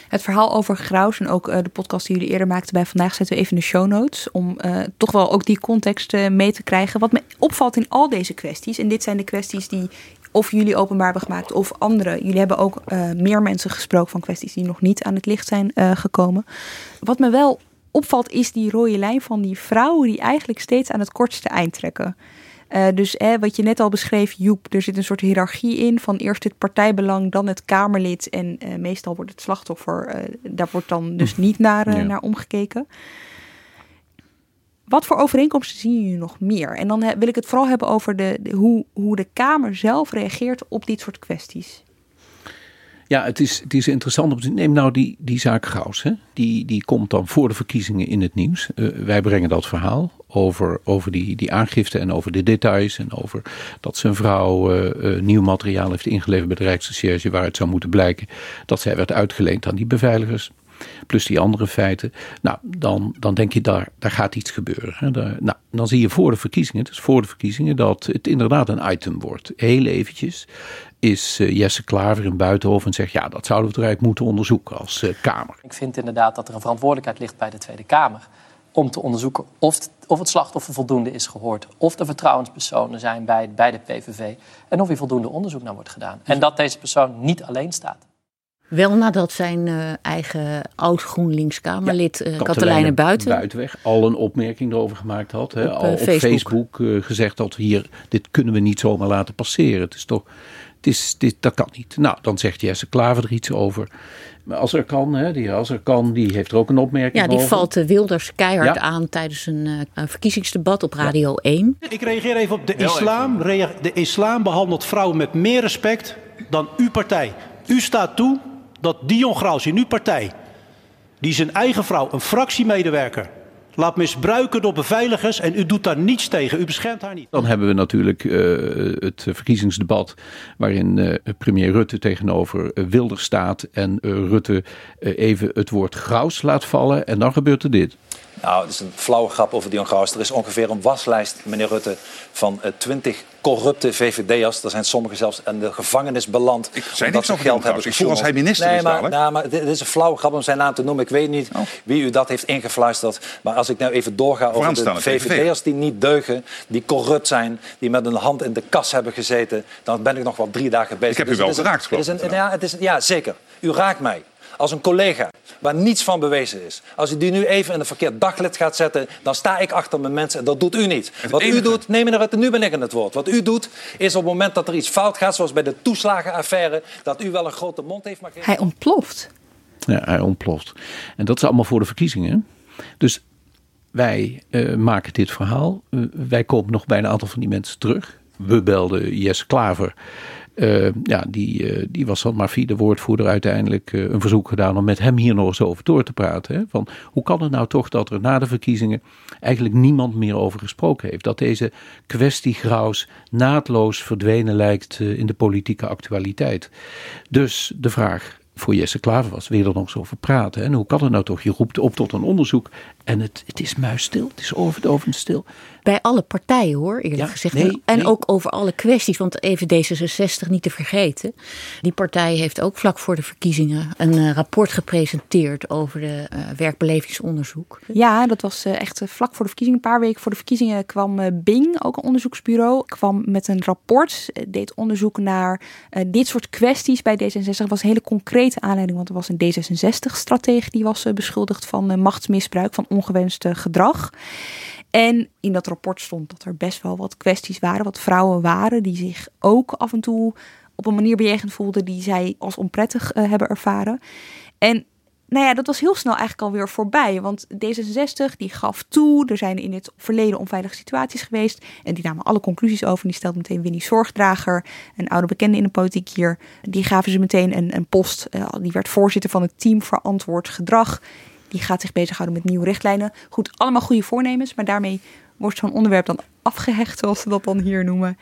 Het verhaal over Graus en ook uh, de podcast die jullie eerder maakten bij vandaag zetten we even in de show notes. Om toch wel ook die context mee te krijgen. Wat me opvalt in al deze kwesties, en dit zijn de kwesties die of jullie openbaar hebben gemaakt of anderen. Jullie hebben ook meer mensen gesproken van kwesties die nog niet aan het licht zijn gekomen. Wat me wel opvalt is die rode lijn van die vrouwen die eigenlijk steeds aan het kortste eind trekken. Uh, dus wat je net al beschreef, Joep, er zit een soort hiërarchie in van eerst het partijbelang, dan het Kamerlid en uh, meestal wordt het slachtoffer, uh, daar wordt dan dus hm. niet naar, ja. naar omgekeken. Wat voor overeenkomsten zien jullie nog meer? En dan wil ik het vooral hebben over de, de, hoe, hoe de Kamer zelf reageert op dit soort kwesties. Ja, het is, het is interessant om neem nou die, die zaak Gauws. Hè? Die, die komt dan voor de verkiezingen in het nieuws. Uh, wij brengen dat verhaal over, over die, die aangifte en over de details. En over dat zijn vrouw uh, uh, nieuw materiaal heeft ingeleverd bij de Rijksrecherche. Het zou moeten blijken dat zij werd uitgeleend aan die beveiligers. Plus die andere feiten. Nou, dan, dan denk je daar, daar gaat iets gebeuren. Hè? Nou, dan zie je voor de verkiezingen, dus voor de verkiezingen, dat het inderdaad een item wordt. Heel eventjes is uh, Jesse Klaver in Buitenhof en zegt... ja, dat zouden we toch eigenlijk moeten onderzoeken als uh, Kamer. Ik vind inderdaad dat er een verantwoordelijkheid ligt bij de Tweede Kamer... om te onderzoeken of, of het slachtoffer voldoende is gehoord... of er vertrouwenspersonen zijn bij, bij de PVV... en of hier voldoende onderzoek naar wordt gedaan. En dat deze persoon niet alleen staat. Wel nadat zijn uh, eigen oud-GroenLinks-Kamerlid ja, uh, Katelijne Buiten... Buitenweg al een opmerking erover gemaakt had. Hè, op, al op Facebook, Facebook uh, gezegd dat hier, dit kunnen we niet zomaar laten passeren. Het is toch is, dit, dat kan niet. Nou, dan zegt Jesse Klaver er iets over. Maar als er kan, hè, die als er kan, die heeft er ook een opmerking over. Ja, die valt Wilders keihard ja. aan tijdens een uh, verkiezingsdebat op Radio ja. 1. Ik reageer even op de islam. De islam behandelt vrouwen met meer respect dan uw partij. U staat toe dat Dion Graus in uw partij, die zijn eigen vrouw, een fractiemedewerker, laat misbruiken door beveiligers en u doet daar niets tegen. U beschermt haar niet. Dan hebben we natuurlijk uh, het verkiezingsdebat waarin uh, premier Rutte tegenover uh, Wilders staat en Rutte even het woord graus laat vallen en dan gebeurt er dit. Nou, het is een flauwe grap over Dion Graus. Er is ongeveer een waslijst, meneer Rutte, van twintig corrupte VVD'ers. Er zijn sommigen zelfs in de gevangenis beland. Ik zei niks over geld hebben. Ik voel als hij minister nee, is maar, nou, maar dit is een flauwe grap om zijn naam te noemen. Ik weet niet oh. wie u dat heeft ingefluisterd. Maar als ik nou even doorga over de VVD'ers die niet deugen, die corrupt zijn, die met een hand in de kas hebben gezeten, dan ben ik nog wel drie dagen bezig. Ik heb u dus wel geraakt, geloof ik. Ja, het is, ja, zeker. U raakt mij als een collega waar niets van bewezen is. Als u die nu even in een verkeerd daglid gaat zetten, dan sta ik achter mijn mensen en dat doet u niet. Wat u doet, neem meneer Rutte, nu ben ik in het woord. Wat u doet, is op het moment dat er iets fout gaat, zoals bij de toeslagenaffaire, dat u wel een grote mond heeft. Maar Hij ontploft. Ja, hij ontploft. En dat is allemaal voor de verkiezingen. Dus wij uh, maken dit verhaal. Uh, wij komen nog bij een aantal van die mensen terug. We belden Jesse Klaver. Uh, ja, die, uh, die was dan maar via de woordvoerder uiteindelijk uh, een verzoek gedaan om met hem hier nog eens over door te praten. Hè? Van hoe kan het nou toch dat er na de verkiezingen eigenlijk niemand meer over gesproken heeft? Dat deze kwestie Graus naadloos verdwenen lijkt in de politieke actualiteit. Dus de vraag voor Jesse Klaver was, wil je er nog eens over praten? En hoe kan het nou toch? Je roept op tot een onderzoek en het, het is muisstil, het is overdovend stil bij alle partijen hoor, eerlijk gezegd. Nee, en nee. ook over alle kwesties, want even D66 niet te vergeten. Die partij heeft ook vlak voor de verkiezingen een uh, rapport gepresenteerd over de uh, werkbelevingsonderzoek. Ja, dat was uh, echt vlak voor de verkiezingen. Een paar weken voor de verkiezingen kwam Bing, ook een onderzoeksbureau, kwam met een rapport. deed onderzoek naar dit soort kwesties bij D66. Dat was een hele concrete aanleiding, want er was een D66-stratege die was beschuldigd van machtsmisbruik, van ongewenst gedrag. En in dat rapport stond dat er best wel wat kwesties waren, wat vrouwen waren die zich ook af en toe op een manier bejegend voelden die zij als onprettig uh, hebben ervaren. En nou ja, dat was heel snel eigenlijk alweer voorbij. Want D66 die gaf toe, er zijn in het verleden onveilige situaties geweest. En die namen alle conclusies over. En die stelde meteen Winnie Zorgdrager, een oude bekende in de politiek hier. Die gaven ze meteen een, een post. Uh, die werd voorzitter van het team verantwoord gedrag. Die gaat zich bezighouden met nieuwe richtlijnen. Goed, allemaal goede voornemens, maar daarmee wordt zo'n onderwerp dan afgehecht, zoals ze dat dan hier noemen.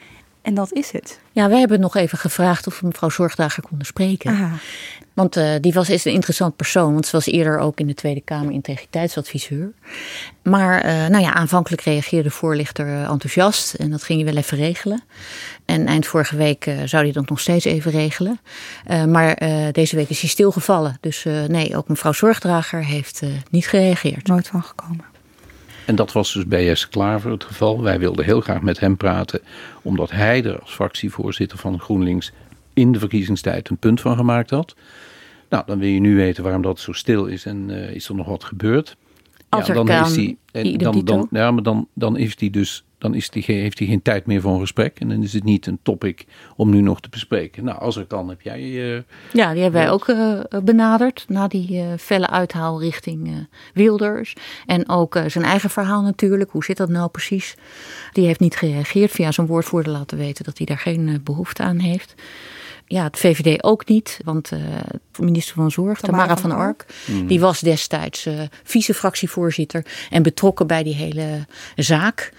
En dat is het. Ja, wij hebben nog even gevraagd of we mevrouw Zorgdager konden spreken. Aha. Want uh, die was is een interessant persoon, want ze was eerder ook in de Tweede Kamer integriteitsadviseur. Maar uh, nou ja, aanvankelijk reageerde de voorlichter uh, enthousiast en dat ging hij wel even regelen. En eind vorige week zou hij dat nog steeds even regelen. maar deze week is hij stilgevallen. Dus nee, ook mevrouw Zorgdrager heeft niet gereageerd. Nooit van gekomen. En dat was dus bij Jesse Klaver het geval. Wij wilden heel graag met hem praten, omdat hij er als fractievoorzitter van GroenLinks in de verkiezingstijd een punt van gemaakt had. Nou, dan wil je nu weten waarom dat zo stil is en uh, is er nog wat gebeurd. Als ja, dan is hij, en dan, dan, ja, maar dan, dan is hij dus dan is die, heeft hij geen tijd meer voor een gesprek. En dan is het niet een topic om nu nog te bespreken. Nou, als er kan, heb jij. Uh, ja, die hebben wij ook uh, benaderd. Na die uh, felle uithaal richting Wilders. En ook zijn eigen verhaal natuurlijk. Hoe zit dat nou precies? Die heeft niet gereageerd. Via zijn woordvoerder laten weten dat hij daar geen behoefte aan heeft. Ja, het VVD ook niet, want uh, minister van Zorg, Tamara, Tamara van, van Ark, mm. die was destijds uh, vice-fractievoorzitter en betrokken bij die hele zaak.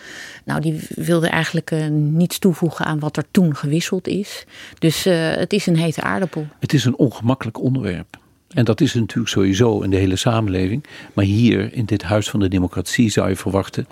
Nou, die wilde eigenlijk uh, niets toevoegen aan wat er toen gewisseld is. Dus het is een hete aardappel. Het is een ongemakkelijk onderwerp. En dat is natuurlijk sowieso in de hele samenleving. Maar hier, in dit Huis van de Democratie, zou je verwachten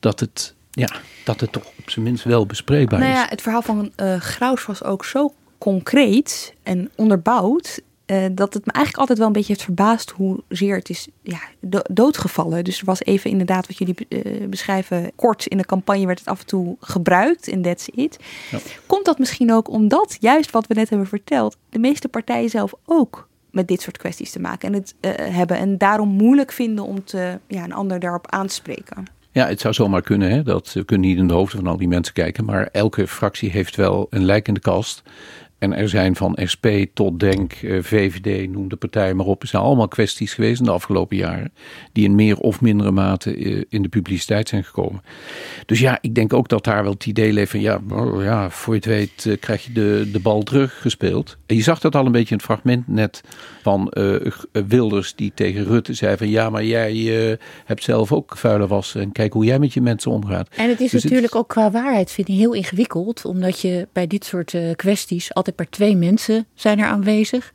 dat het, ja, dat het toch op zijn minst wel bespreekbaar nou ja, is. Het verhaal van Graus was ook zo concreet en onderbouwd. Uh, dat het me eigenlijk altijd wel een beetje heeft verbaasd hoezeer het is ja, do doodgevallen. Dus er was even inderdaad wat jullie uh, beschrijven, kort in de campagne werd het af en toe gebruikt en that's it. Ja. Komt dat misschien ook omdat, juist wat we net hebben verteld, de meeste partijen zelf ook met dit soort kwesties te maken en het uh, hebben en daarom moeilijk vinden om te, ja, een ander daarop aan te spreken? Ja, het zou zomaar kunnen. Hè? Dat we kunnen niet in de hoofden van al die mensen kijken. Maar elke fractie heeft wel een lijk in de kast. En er zijn van SP tot Denk, eh, VVD, noem de partij maar op. Er zijn allemaal kwesties geweest in de afgelopen jaren. die in meer of mindere mate eh, in de publiciteit zijn gekomen. Dus ja, ik denk ook dat daar wel het idee leeft van. ja, oh ja voor je het weet eh, krijg je de, de bal teruggespeeld. En je zag dat al een beetje in het fragment net van Wilders. die tegen Rutte zei van. ja, maar jij hebt zelf ook vuile was. en kijk hoe jij met je mensen omgaat. En het is dus natuurlijk ook qua waarheid, vind ik heel ingewikkeld. omdat je bij dit soort kwesties altijd maar twee mensen zijn er aanwezig.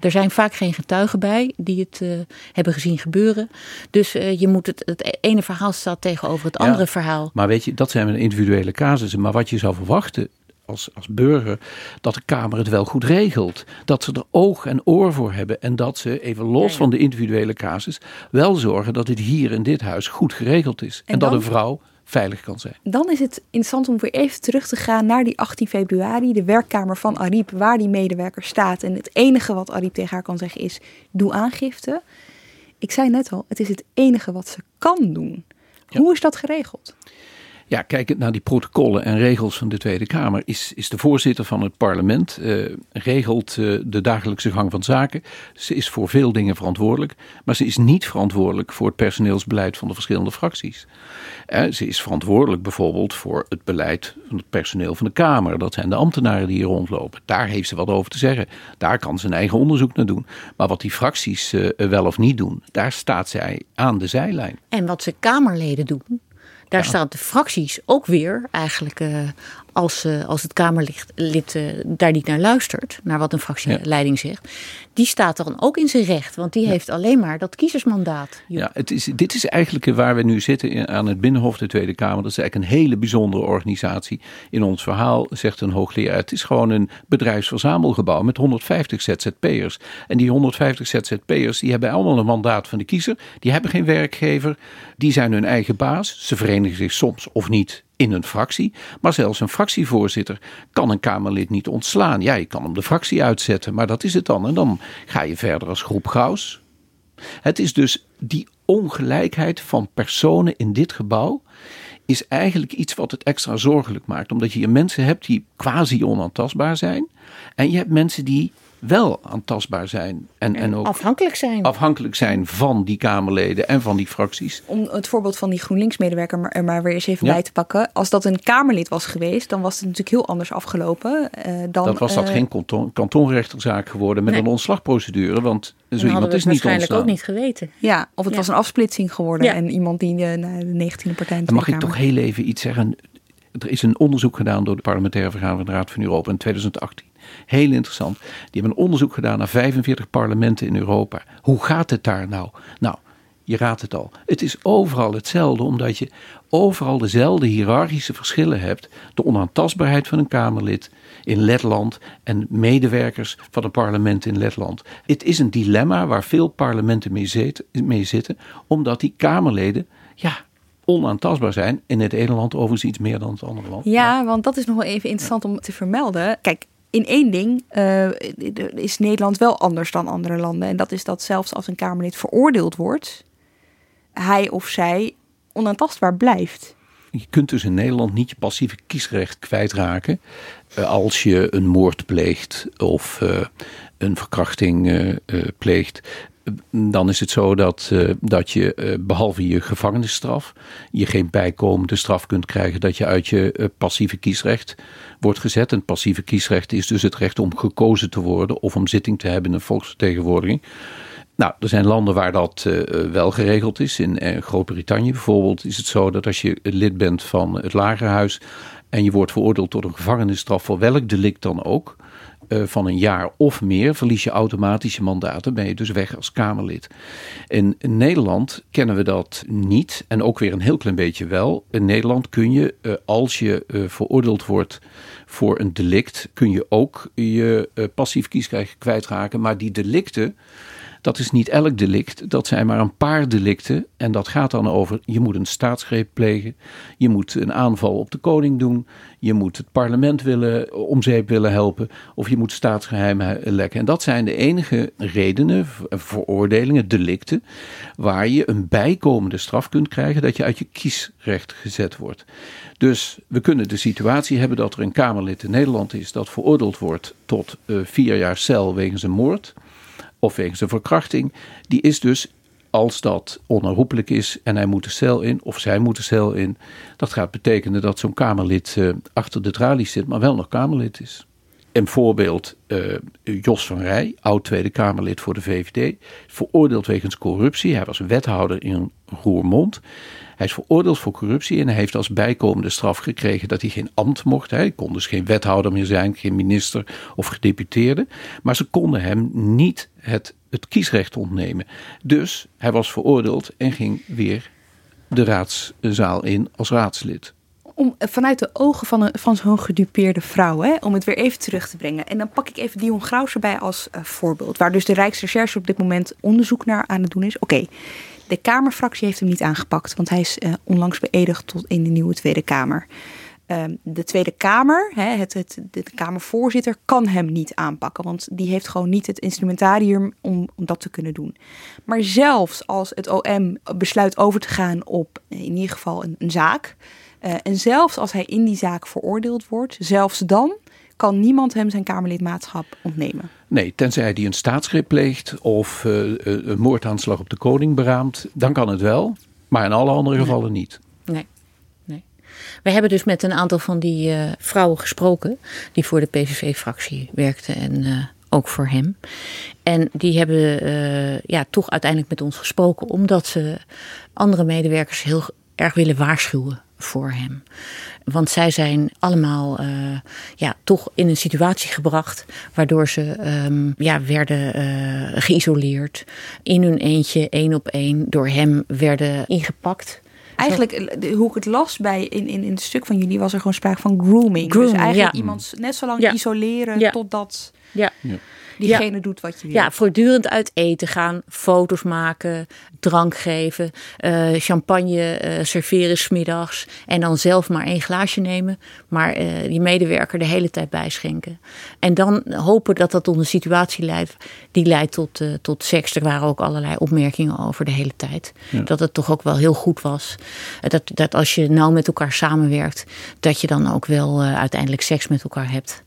Er zijn vaak geen getuigen bij die het uh, hebben gezien gebeuren. Dus uh, je moet het, het ene verhaal staat tegenover het andere verhaal. Maar weet je, dat zijn individuele casussen. Maar wat je zou verwachten als, als burger, dat de Kamer het wel goed regelt. Dat ze er oog en oor voor hebben. En dat ze, even los van de individuele casus, wel zorgen dat het hier in dit huis goed geregeld is. En, en dat een vrouw veilig kan zijn. Dan is het interessant om weer even terug te gaan naar die 18 februari, de werkkamer van Ariep, waar die medewerker staat. En het enige wat Ariep tegen haar kan zeggen is: doe aangifte. Ik zei net al, het is het enige wat ze kan doen. Hoe is dat geregeld? Ja, kijkend naar die protocollen en regels van de Tweede Kamer, is, is de voorzitter van het parlement, uh, regelt uh, de dagelijkse gang van zaken. Ze is voor veel dingen verantwoordelijk, maar ze is niet verantwoordelijk voor het personeelsbeleid van de verschillende fracties. Uh, ze is verantwoordelijk bijvoorbeeld voor het beleid van het personeel van de Kamer. Dat zijn de ambtenaren die hier rondlopen. Daar heeft ze wat over te zeggen. Daar kan ze een eigen onderzoek naar doen. Maar wat die fracties wel of niet doen, daar staat zij aan de zijlijn. En wat ze Kamerleden doen, daar staan de fracties ook weer eigenlijk uh, als, uh, als het Kamerlid uh, daar niet naar luistert, naar wat een fractieleiding zegt, die staat dan ook in zijn recht. Want die heeft alleen maar dat kiezersmandaat. Ja, het is, dit is eigenlijk waar we nu zitten aan het Binnenhof, de Tweede Kamer. Dat is eigenlijk een hele bijzondere organisatie. In ons verhaal zegt een hoogleraar, het is gewoon een bedrijfsverzamelgebouw met 150 ZZP'ers. En die 150 ZZP'ers, die hebben allemaal een mandaat van de kiezer. Die hebben geen werkgever, die zijn hun eigen baas. Ze verenigen zich soms of niet in een fractie. Maar zelfs een fractievoorzitter kan een Kamerlid niet ontslaan. Ja, je kan hem de fractie uitzetten, maar dat is het dan. En dan ga je verder als groep Gauws. Het is dus die ongelijkheid van personen in dit gebouw is eigenlijk iets wat het extra zorgelijk maakt. Omdat je mensen hebt die quasi onaantastbaar zijn. En je hebt mensen die wel aantastbaar zijn. En, en, ook afhankelijk zijn. Afhankelijk zijn van die Kamerleden en van die fracties. Om het voorbeeld van die GroenLinks-medewerker er maar weer eens even bij te pakken. Als dat een Kamerlid was geweest, dan was het natuurlijk heel anders afgelopen. Uh, dan, dat was dat uh, geen kanton, kantonrechterzaak geworden met een ontslagprocedure. Want zo iemand is niet waarschijnlijk ook niet geweten. Ja, of het was een afsplitsing geworden. En iemand die uh, de 19e partij Mag ik toch heel even iets zeggen? Er is een onderzoek gedaan door de parlementaire vergadering van de Raad van Europa in 2018. Heel interessant. Die hebben een onderzoek gedaan naar 45 parlementen in Europa. Hoe gaat het daar nou? Nou, je raadt het al. Het is overal hetzelfde, omdat je overal dezelfde hiërarchische verschillen hebt. De onaantastbaarheid van een Kamerlid in Letland en medewerkers van een parlement in Letland. Het is een dilemma waar veel parlementen mee zitten, mee zitten omdat die Kamerleden, ja, onaantastbaar zijn. In het ene land overigens iets meer dan het andere land. Ja, want dat is nog wel even interessant om te vermelden. Kijk, in één ding uh, is Nederland wel anders dan andere landen. En dat is dat zelfs als een Kamerlid veroordeeld wordt, hij of zij onaantastbaar blijft. Je kunt dus in Nederland niet je passieve kiesrecht kwijtraken uh, als je een moord pleegt of uh, een verkrachting pleegt dan is het zo dat, uh, dat je uh, behalve je gevangenisstraf, je geen bijkomende straf kunt krijgen dat je uit je uh, passieve kiesrecht wordt gezet. En passieve kiesrecht is dus het recht om gekozen te worden of om zitting te hebben in een volksvertegenwoordiging. Nou, er zijn landen waar dat wel geregeld is. In Groot-Brittannië bijvoorbeeld is het zo dat als je lid bent van het lagerhuis en je wordt veroordeeld tot een gevangenisstraf voor welk delict dan ook, eh, van een jaar of meer verlies je automatisch je mandaten, ben je dus weg als Kamerlid. In, Nederland kennen we dat niet en ook weer een heel klein beetje wel. In Nederland kun je, uh, als je uh, veroordeeld wordt voor een delict, kun je ook je passief kiesrecht kwijtraken. Maar die delicten, Dat is niet elk delict, dat zijn maar een paar delicten. En dat gaat dan over, je moet een staatsgreep plegen, je moet een aanval op de koning doen, je moet het parlement willen, om zeep willen helpen, of je moet staatsgeheimen lekken. En dat zijn de enige redenen, veroordelingen, delicten, waar je een bijkomende straf kunt krijgen dat je uit je kiesrecht gezet wordt. Dus we kunnen de situatie hebben dat er een Kamerlid in Nederland is dat veroordeeld wordt tot uh, vier jaar cel wegens een moord of wegens een verkrachting. Die is dus, als dat onherroepelijk is en hij moet de cel in of zij moet de cel in, dat gaat betekenen dat zo'n Kamerlid uh, achter de tralies zit, maar wel nog Kamerlid is. Een voorbeeld, uh, Jos van Rij, oud Tweede Kamerlid voor de VVD, veroordeeld wegens corruptie. Hij was wethouder in Roermond. Hij is veroordeeld voor corruptie en hij heeft als bijkomende straf gekregen dat hij geen ambt mocht. Hij kon dus geen wethouder meer zijn, geen minister of gedeputeerde. Maar ze konden hem niet het, het kiesrecht ontnemen. Dus hij was veroordeeld en ging weer de raadszaal in als raadslid om, vanuit de ogen van, een, van zo'n gedupeerde vrouw, hè, om het weer even terug te brengen. En dan pak ik even Dion Graus erbij als uh, voorbeeld, waar dus de Rijksrecherche op dit moment onderzoek naar aan het doen is. Oké, de Kamerfractie heeft hem niet aangepakt, want hij is uh, onlangs beëdigd tot in de nieuwe Tweede Kamer. Uh, de Tweede Kamer, hè, het, het, de Kamervoorzitter, kan hem niet aanpakken, want die heeft gewoon niet het instrumentarium om, om dat te kunnen doen. Maar zelfs als het OM besluit over te gaan op in ieder geval een, een zaak, uh, en zelfs als hij in die zaak veroordeeld wordt, zelfs dan kan niemand hem zijn Kamerlidmaatschap ontnemen. Nee, tenzij hij een staatsgreep pleegt of uh, een moordaanslag op de koning beraamt, dan kan het wel. Maar in alle andere gevallen niet. Nee. nee. We hebben dus met een aantal van die uh, vrouwen gesproken die voor de PVV-fractie werkten en ook voor hem. En die hebben ja, toch uiteindelijk met ons gesproken omdat ze andere medewerkers heel erg willen waarschuwen voor hem. Want zij zijn allemaal uh, ja, toch in een situatie gebracht waardoor ze um, ja, werden uh, geïsoleerd. In hun eentje, één op één, door hem werden ingepakt. Eigenlijk, eh, hoe ik het las bij in, in, in het stuk van jullie, was er gewoon sprake van grooming. dus eigenlijk ja. iemand net zo lang ja. isoleren ja. totdat... Ja diegene doet wat je wil. Ja, voortdurend uit eten gaan, foto's maken, drank geven, uh, champagne uh, serveren smiddags. En dan zelf maar één glaasje nemen, maar uh, die medewerker de hele tijd bijschenken. En dan hopen dat dat tot een situatie leidt die leidt tot, tot seks. Er waren ook allerlei opmerkingen over de hele tijd. Ja. Dat het toch ook wel heel goed was. Dat, dat als je nou met elkaar samenwerkt, dat je dan ook wel uiteindelijk seks met elkaar hebt.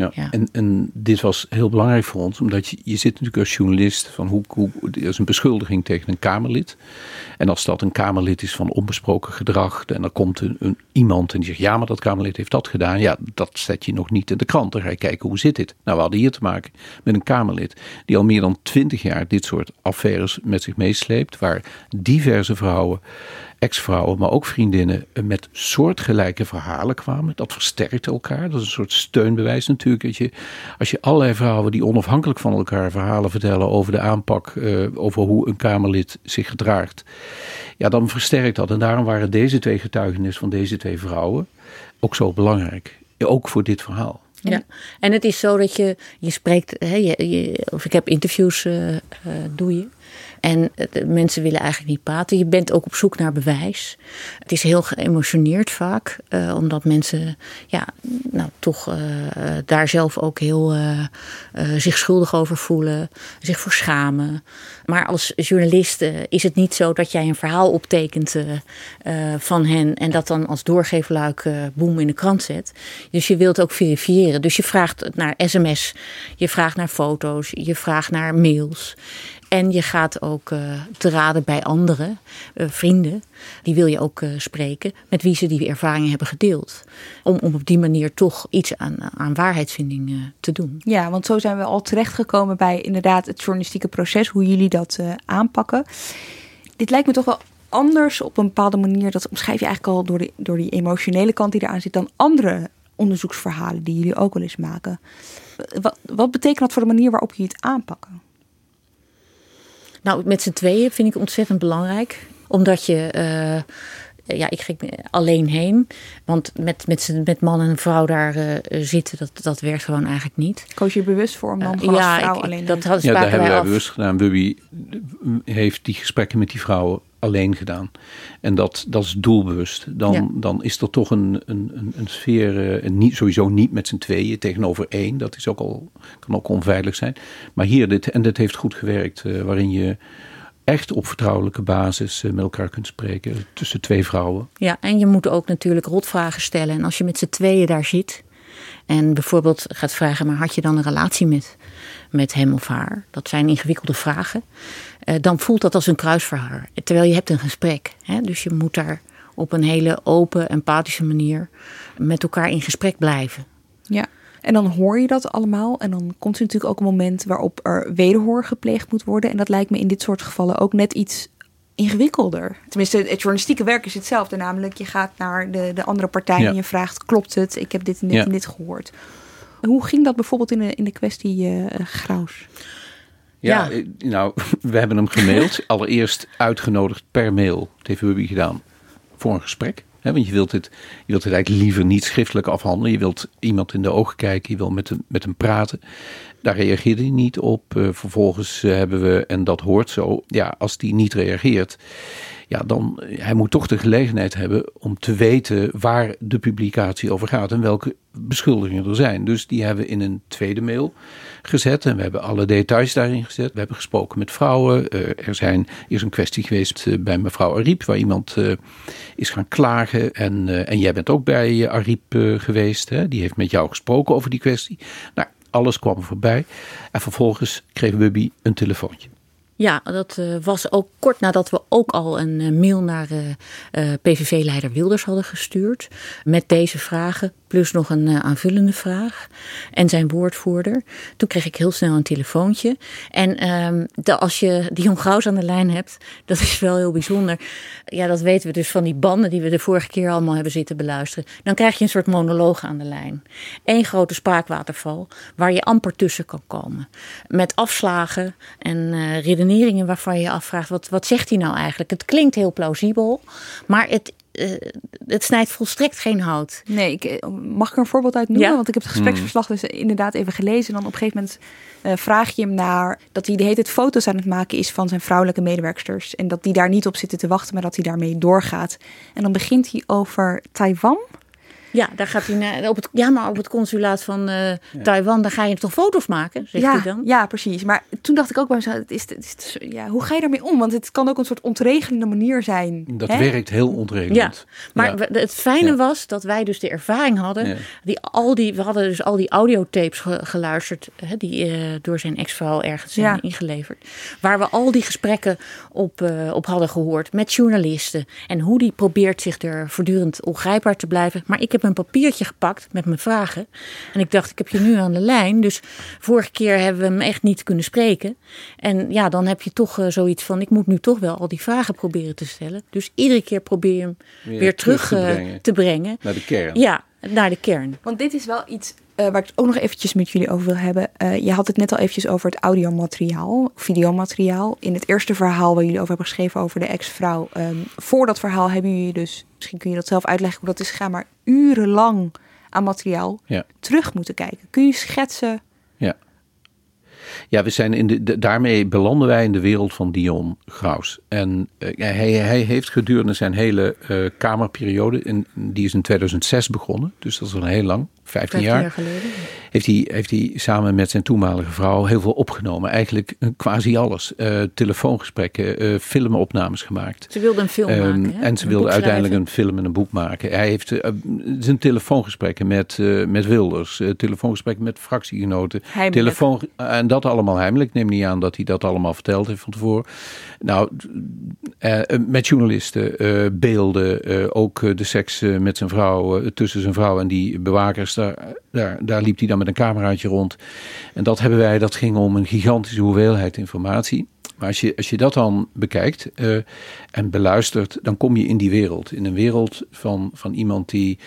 Ja. ja. En, en dit was heel belangrijk voor ons, omdat je, je zit natuurlijk als journalist van hoe, hoe er is een beschuldiging tegen een Kamerlid. En als dat een Kamerlid is van onbesproken gedrag, en dan komt een, een, iemand en die zegt ja, maar dat Kamerlid heeft dat gedaan. Ja, dat zet je nog niet in de krant. Dan ga je kijken hoe zit dit. Nou, we hadden hier te maken met een Kamerlid die al meer dan twintig jaar dit soort affaires met zich meesleept, waar diverse vrouwen ex-vrouwen, maar ook vriendinnen met soortgelijke verhalen kwamen. Dat versterkt elkaar. Dat is een soort steunbewijs natuurlijk. Dat je, als je allerlei vrouwen die onafhankelijk van elkaar verhalen vertellen over de aanpak, uh, over hoe een Kamerlid zich gedraagt, ja, dan versterkt dat. En daarom waren deze twee getuigenissen van deze twee vrouwen ook zo belangrijk. Ook voor dit verhaal. Ja, en het is zo dat je, je spreekt, hè, of ik heb interviews, uh, doe je. En mensen willen eigenlijk niet praten. Je bent ook op zoek naar bewijs. Het is heel geëmotioneerd vaak, uh, omdat mensen ja, nou, toch uh, daar zelf ook heel zich schuldig over voelen, zich voor schamen. Maar als journalist is het niet zo dat jij een verhaal optekent van hen en dat dan als doorgeefluik boem in de krant zet. Dus je wilt ook verifiëren. Dus je vraagt naar sms, je vraagt naar foto's, je vraagt naar mails. En je gaat ook uh, te raden bij anderen, uh, vrienden. Die wil je ook uh, spreken, met wie ze die ervaringen hebben gedeeld. Om, om op die manier toch iets aan, aan waarheidsvinding te doen. Ja, want zo zijn we al terechtgekomen bij inderdaad het journalistieke proces, hoe jullie dat aanpakken. Dit lijkt me toch wel anders op een bepaalde manier. Dat omschrijf je eigenlijk al door, de, door die emotionele kant die eraan zit, dan andere onderzoeksverhalen die jullie ook wel eens maken. Wat, wat betekent dat voor de manier waarop je het aanpakken? Nou, met z'n tweeën vind ik ontzettend belangrijk. Omdat je. Uh, eh, ja, ik ging alleen heen. Want met, met, met man en vrouw daar uh, zitten, dat, dat werkt gewoon eigenlijk niet. Koos je bewust voor om dan uh, ja, vrouw ik, alleen dat Ja, daar hebben wij bewust gedaan. Bubby heeft die gesprekken met die vrouwen alleen gedaan. En dat, dat is doelbewust. Dan, dan is er toch een, een, een sfeer, uh, niet, sowieso niet met z'n tweeën tegenover één. Dat is ook al, kan ook onveilig zijn. Maar hier, dit, en dit heeft goed gewerkt, uh, waarin je echt op vertrouwelijke basis uh, met elkaar kunt spreken tussen twee vrouwen. Ja, en je moet ook natuurlijk rotvragen stellen. En als je met z'n tweeën daar zit en bijvoorbeeld gaat vragen, maar had je dan een relatie met, met hem of haar? Dat zijn ingewikkelde vragen. Uh, dan voelt dat als een kruisverhaar. Terwijl je hebt een gesprek. Hè? Dus je moet daar op een hele open, empathische manier met elkaar in gesprek blijven. Ja. En dan hoor je dat allemaal. En dan komt er natuurlijk ook een moment waarop er wederhoor gepleegd moet worden. En dat lijkt me in dit soort gevallen ook net iets ingewikkelder. Tenminste, het journalistieke werk is hetzelfde. Namelijk, je gaat naar de, de andere partij en je vraagt: klopt het? Ik heb dit en dit ja. en dit gehoord. Hoe ging dat bijvoorbeeld in de, in de kwestie uh, Graus? Ja, ja, nou, we hebben hem gemaild. Allereerst uitgenodigd per mail. Dat heeft Ruby gedaan. Voor een gesprek. He, want je wilt, het, je wilt het eigenlijk liever niet schriftelijk afhandelen. Je wilt iemand in de ogen kijken. Je wil met hem, met hem praten. Daar reageerde hij niet op. Uh, vervolgens uh, hebben we, en dat hoort zo, ja, als die niet reageert, ja, dan hij moet toch de gelegenheid hebben om te weten waar de publicatie over gaat en welke beschuldigingen er zijn. Dus die hebben we in een tweede mail gezet en we hebben alle details daarin gezet. We hebben gesproken met vrouwen. Uh, er zijn, is een kwestie geweest uh, bij mevrouw Ariep, waar iemand uh, is gaan klagen. En, en jij bent ook bij Ariep geweest. Hè? Die heeft met jou gesproken over die kwestie. Nou, alles kwam voorbij. En vervolgens kreeg Wubby een telefoontje. Ja, dat uh, was ook kort nadat we ook al een uh, mail naar uh, PVV-leider Wilders hadden gestuurd. Met deze vragen, plus nog een aanvullende vraag. En zijn woordvoerder. Toen kreeg ik heel snel een telefoontje. En ehm, als je Dion Graus aan de lijn hebt, dat is wel heel bijzonder. Ja, dat weten we dus van die banden die we de vorige keer allemaal hebben zitten beluisteren. Dan krijg je een soort monoloog aan de lijn. Eén grote spraakwaterval, waar je amper tussen kan komen. Met afslagen en redeneringen waarvan je je afvraagt: wat, wat zegt hij nou eigenlijk? Het klinkt heel plausibel, maar het, uh, het snijdt volstrekt geen hout. Nee, ik, eh, mag ik er een voorbeeld uit noemen? Ja. Want ik heb het gespreksverslag dus inderdaad even gelezen. En dan op een gegeven moment uh, vraag je hem naar dat hij de hele tijd foto's aan het maken is van zijn vrouwelijke medewerksters. En dat die daar niet op zitten te wachten, maar dat hij daarmee doorgaat. En dan begint hij over Taiwan. Ja, daar gaat hij naar, op het, ja, maar op het consulaat van uh, ja. Taiwan, daar ga je toch foto's maken, zegt ja, hij dan? Ja, precies. Maar toen dacht ik ook bij mezelf, het is, het is, ja, hoe ga je daarmee om? Want het kan ook een soort ontregelende manier zijn. Dat hè? werkt heel ontregelend. Ja, maar ja. het fijne was dat wij dus de ervaring hadden. Die, al die, we hadden dus al die audiotapes ge, geluisterd, hè, die uh, door zijn ex-vrouw ergens zijn ingeleverd. Waar we al die gesprekken op, uh, op hadden gehoord met journalisten. En hoe die probeert zich er voortdurend ongrijpbaar te blijven. Maar ik heb een papiertje gepakt met mijn vragen. En ik dacht, ik heb je nu aan de lijn. Dus vorige keer hebben we hem echt niet kunnen spreken. En ja, dan heb je toch uh, zoiets van, ik moet nu toch wel al die vragen proberen te stellen. Dus iedere keer probeer je hem weer, weer terug, terug te, brengen. Uh, te, brengen. Naar de kern. Ja, naar de kern. Want dit is wel iets uh, waar ik het ook nog eventjes met jullie over wil hebben. Uh, je had het net al eventjes over het audiomateriaal, videomateriaal. In het eerste verhaal waar jullie over hebben geschreven over de ex-vrouw. Um, voor dat verhaal hebben jullie dus, misschien kun je dat zelf uitleggen hoe dat is gegaan, maar urenlang aan materiaal ja. terug moeten kijken. Kun je schetsen? Ja. Ja, we zijn in de, de, daarmee belanden wij in de wereld van Dion Graus. En uh, hij, hij heeft gedurende zijn hele uh, kamerperiode, in, die is in 2006 begonnen, dus dat is al heel lang, 15, 15 jaar, jaar geleden. Heeft hij, heeft hij samen met zijn toenmalige vrouw heel veel opgenomen. Eigenlijk uh, quasi alles. Uh, telefoongesprekken, uh, filmopnames gemaakt. Ze wilde een film um, maken. Hè? En ze wilde uiteindelijk een film en een boek maken. Hij heeft zijn telefoongesprekken met, met Wilders, telefoongesprekken met fractiegenoten. Telefoon, en dat allemaal heimelijk. Ik neem niet aan dat hij dat allemaal verteld heeft van tevoren. Nou, met journalisten, beelden, ook de seks met zijn vrouw, tussen zijn vrouw en die bewakers. Daar, daar, liep hij dan met een cameraatje rond. En dat hebben wij, dat ging om een gigantische hoeveelheid informatie. Maar als je, als je dat dan bekijkt uh, en beluistert, dan kom je in die wereld. In een wereld van, van iemand die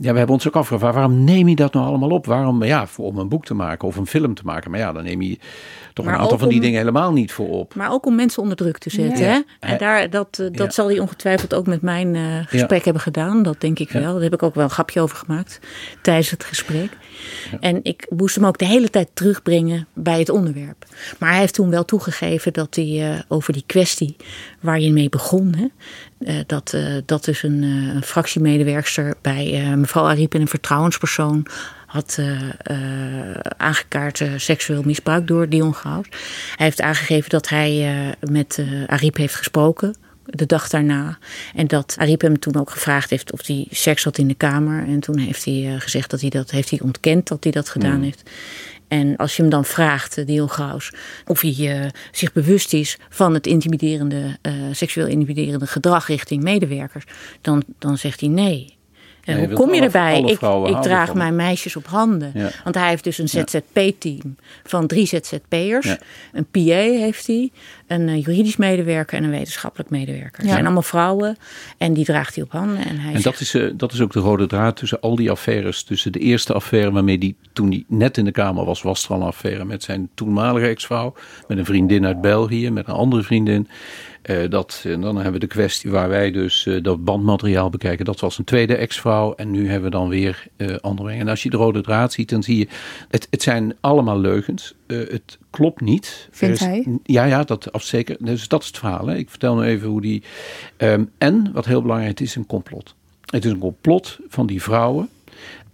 Ja, we hebben ons ook afgevraagd, waarom neem je dat nou allemaal op? Waarom, ja, voor, om een boek te maken of een film te maken. Maar ja, dan neem je toch Maar een aantal van die om- dingen helemaal niet voor op. Maar ook om mensen onder druk te zetten. Ja. Hè? En daar, dat, eh, dat Ja. zal hij ongetwijfeld ook met mijn eh, gesprek hebben gedaan. Dat denk ik wel. Daar heb ik ook wel een grapje over gemaakt tijdens het gesprek. En ik moest hem ook de hele tijd terugbrengen bij het onderwerp. Maar hij heeft toen wel toegegeven dat hij eh, over die kwestie waar je mee begon. Hè, eh, dat, eh, dat dus een, eh, een fractiemedewerkster bij eh, mevrouw Ariep en een vertrouwenspersoon had eh, eh, aangekaart eh, seksueel misbruik door Dion Graus. Hij heeft aangegeven dat hij eh, met eh Ariep heeft gesproken. De dag daarna. En dat Ariep hem toen ook gevraagd heeft of hij seks had in de kamer. En toen heeft hij eh, gezegd dat hij dat heeft hij ontkend dat hij dat gedaan heeft. En als je hem dan vraagt, eh, Dion Graus, of hij eh, zich bewust is van het intimiderende, eh, seksueel intimiderende gedrag richting medewerkers, dan, dan zegt hij nee. En hoe kom je alle- erbij? alle Ik, ik draag van mijn meisjes op handen. Ja. Want hij heeft dus een ZZP-team van drie ZZP'ers. Ja. Een PA heeft hij, een eh, juridisch medewerker en een wetenschappelijk medewerker. Het Ja. zijn allemaal vrouwen en die draagt hij op handen. En, hij En dat is, eh, dat is ook de rode draad tussen al die affaires. Tussen de eerste affaire waarmee die toen hij net in de Kamer was, was er al een affaire met zijn toenmalige ex-vrouw. Met een vriendin uit België, met een andere vriendin. Eh, dat, en dan hebben we de kwestie waar wij dus eh, dat bandmateriaal bekijken. Dat was een tweede ex-vrouw. En nu hebben we dan weer eh andere dingen. En als je de rode draad ziet, dan zie je... Het, het zijn allemaal leugens. Eh, het klopt niet. Vindt is- hij? Ja, ja, dat zeker. Dus dat is het verhaal. Hè. Ik vertel nu even hoe die... ehm, en, wat heel belangrijk is, een complot. Het is een complot van die vrouwen.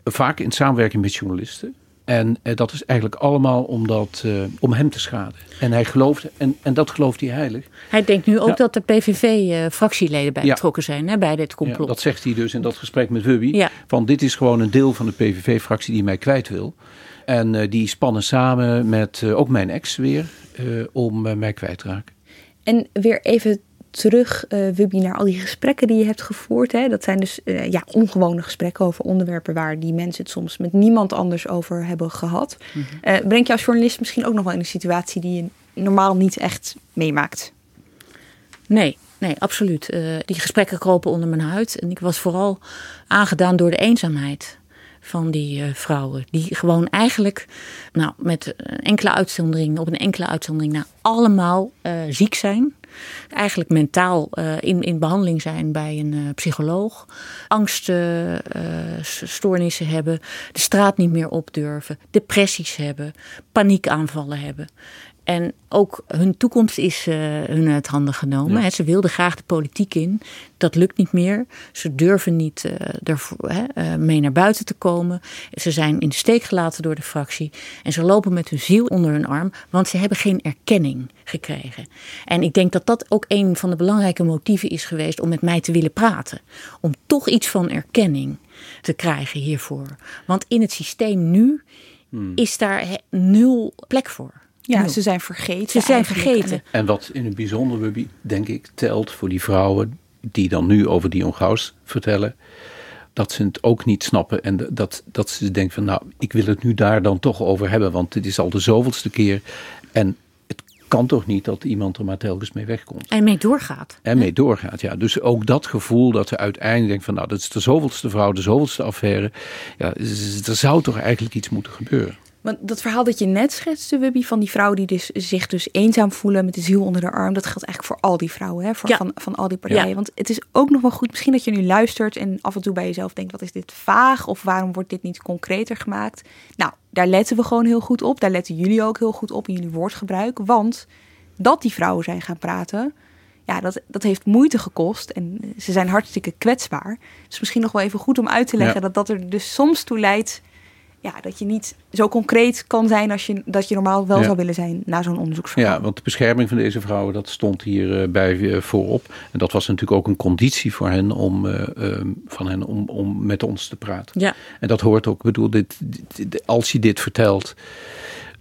Vaak in samenwerking met journalisten. En eh, dat is eigenlijk allemaal omdat, eh, om hem te schaden. En hij gelooft, en, en dat gelooft hij heilig. Hij denkt nu ook Ja. dat de PVV-fractieleden bij Ja. betrokken zijn hè, bij dit Ja, complot. dat zegt hij dus in dat gesprek met Wubby. Van dit is gewoon een deel van de PVV-fractie die mij kwijt wil. En eh, die spannen samen met eh, ook mijn ex weer eh, om mij kwijt te raken. En weer even terug, eh Wubby, naar al die gesprekken die je hebt gevoerd. Hè? Dat zijn dus eh, ja, ongewone gesprekken over onderwerpen waar die mensen het soms met niemand anders over hebben gehad. Eh, brengt je als journalist misschien ook nog wel in een situatie die je normaal niet echt meemaakt? Nee, nee, absoluut. Eh, die gesprekken kropen onder mijn huid. En ik was vooral aangedaan door de eenzaamheid van die eh, vrouwen. Die gewoon eigenlijk, nou, met enkele uitzondering, op een enkele uitzondering, nou, allemaal eh, ziek zijn. Eigenlijk mentaal eh, in, in behandeling zijn bij een psycholoog. Angststoornissen hebben. De straat niet meer op durven. Depressies hebben. Paniekaanvallen hebben. En ook hun toekomst is eh, hun uit handen genomen. Ja. Ze wilden graag de politiek in. Dat lukt niet meer. Ze durven niet ervoor, eh, mee naar buiten te komen. Ze zijn in de steek gelaten door de fractie. En ze lopen met hun ziel onder hun arm. Want ze hebben geen erkenning gekregen. En ik denk dat dat ook een van de belangrijke motieven is geweest om met mij te willen praten. Om toch iets van erkenning te krijgen hiervoor. Want in het systeem nu is daar nul plek voor. Ja, Nul. ze zijn vergeten. Ze zijn eigenlijk. vergeten. En wat in het bijzonder, denk ik, telt voor die vrouwen die dan nu over Dion Gaus vertellen, dat ze het ook niet snappen en dat, dat ze denken van nou, ik wil het nu daar dan toch over hebben, want dit is al de zoveelste keer en het kan toch niet dat iemand er maar telkens mee wegkomt. En mee doorgaat. En mee doorgaat, ja. Dus ook dat gevoel dat ze uiteindelijk denkt van nou, dat is de zoveelste vrouw, de zoveelste affaire. Ja, er zou toch eigenlijk iets moeten gebeuren. Want dat verhaal dat je net schetste, Wubby, van die vrouw die dus, zich dus eenzaam voelen met de ziel onder de arm, dat geldt eigenlijk voor al die vrouwen, hè? Voor, Ja. van, van al die partijen. Ja. Want het is ook nog wel goed, misschien dat je nu luistert en af en toe bij jezelf denkt, wat is dit vaag of waarom wordt dit niet concreter gemaakt? Nou, daar letten we gewoon heel goed op. Daar letten jullie ook heel goed op in jullie woordgebruik. Want dat die vrouwen zijn gaan praten, ja, dat, dat heeft moeite gekost en ze zijn hartstikke kwetsbaar. Dus misschien nog wel even goed om uit te leggen Ja. dat dat er dus soms toe leidt ja, dat je niet zo concreet kan zijn als je, dat je normaal wel Ja. zou willen zijn na zo'n onderzoeksverhaal. Ja, want de bescherming van deze vrouwen, dat stond hier eh, bij eh, voorop. En dat was natuurlijk ook een conditie voor hen om, eh, eh, van hen om, om met ons te praten. Ja. En dat hoort ook, ik bedoel, dit, als je dit vertelt,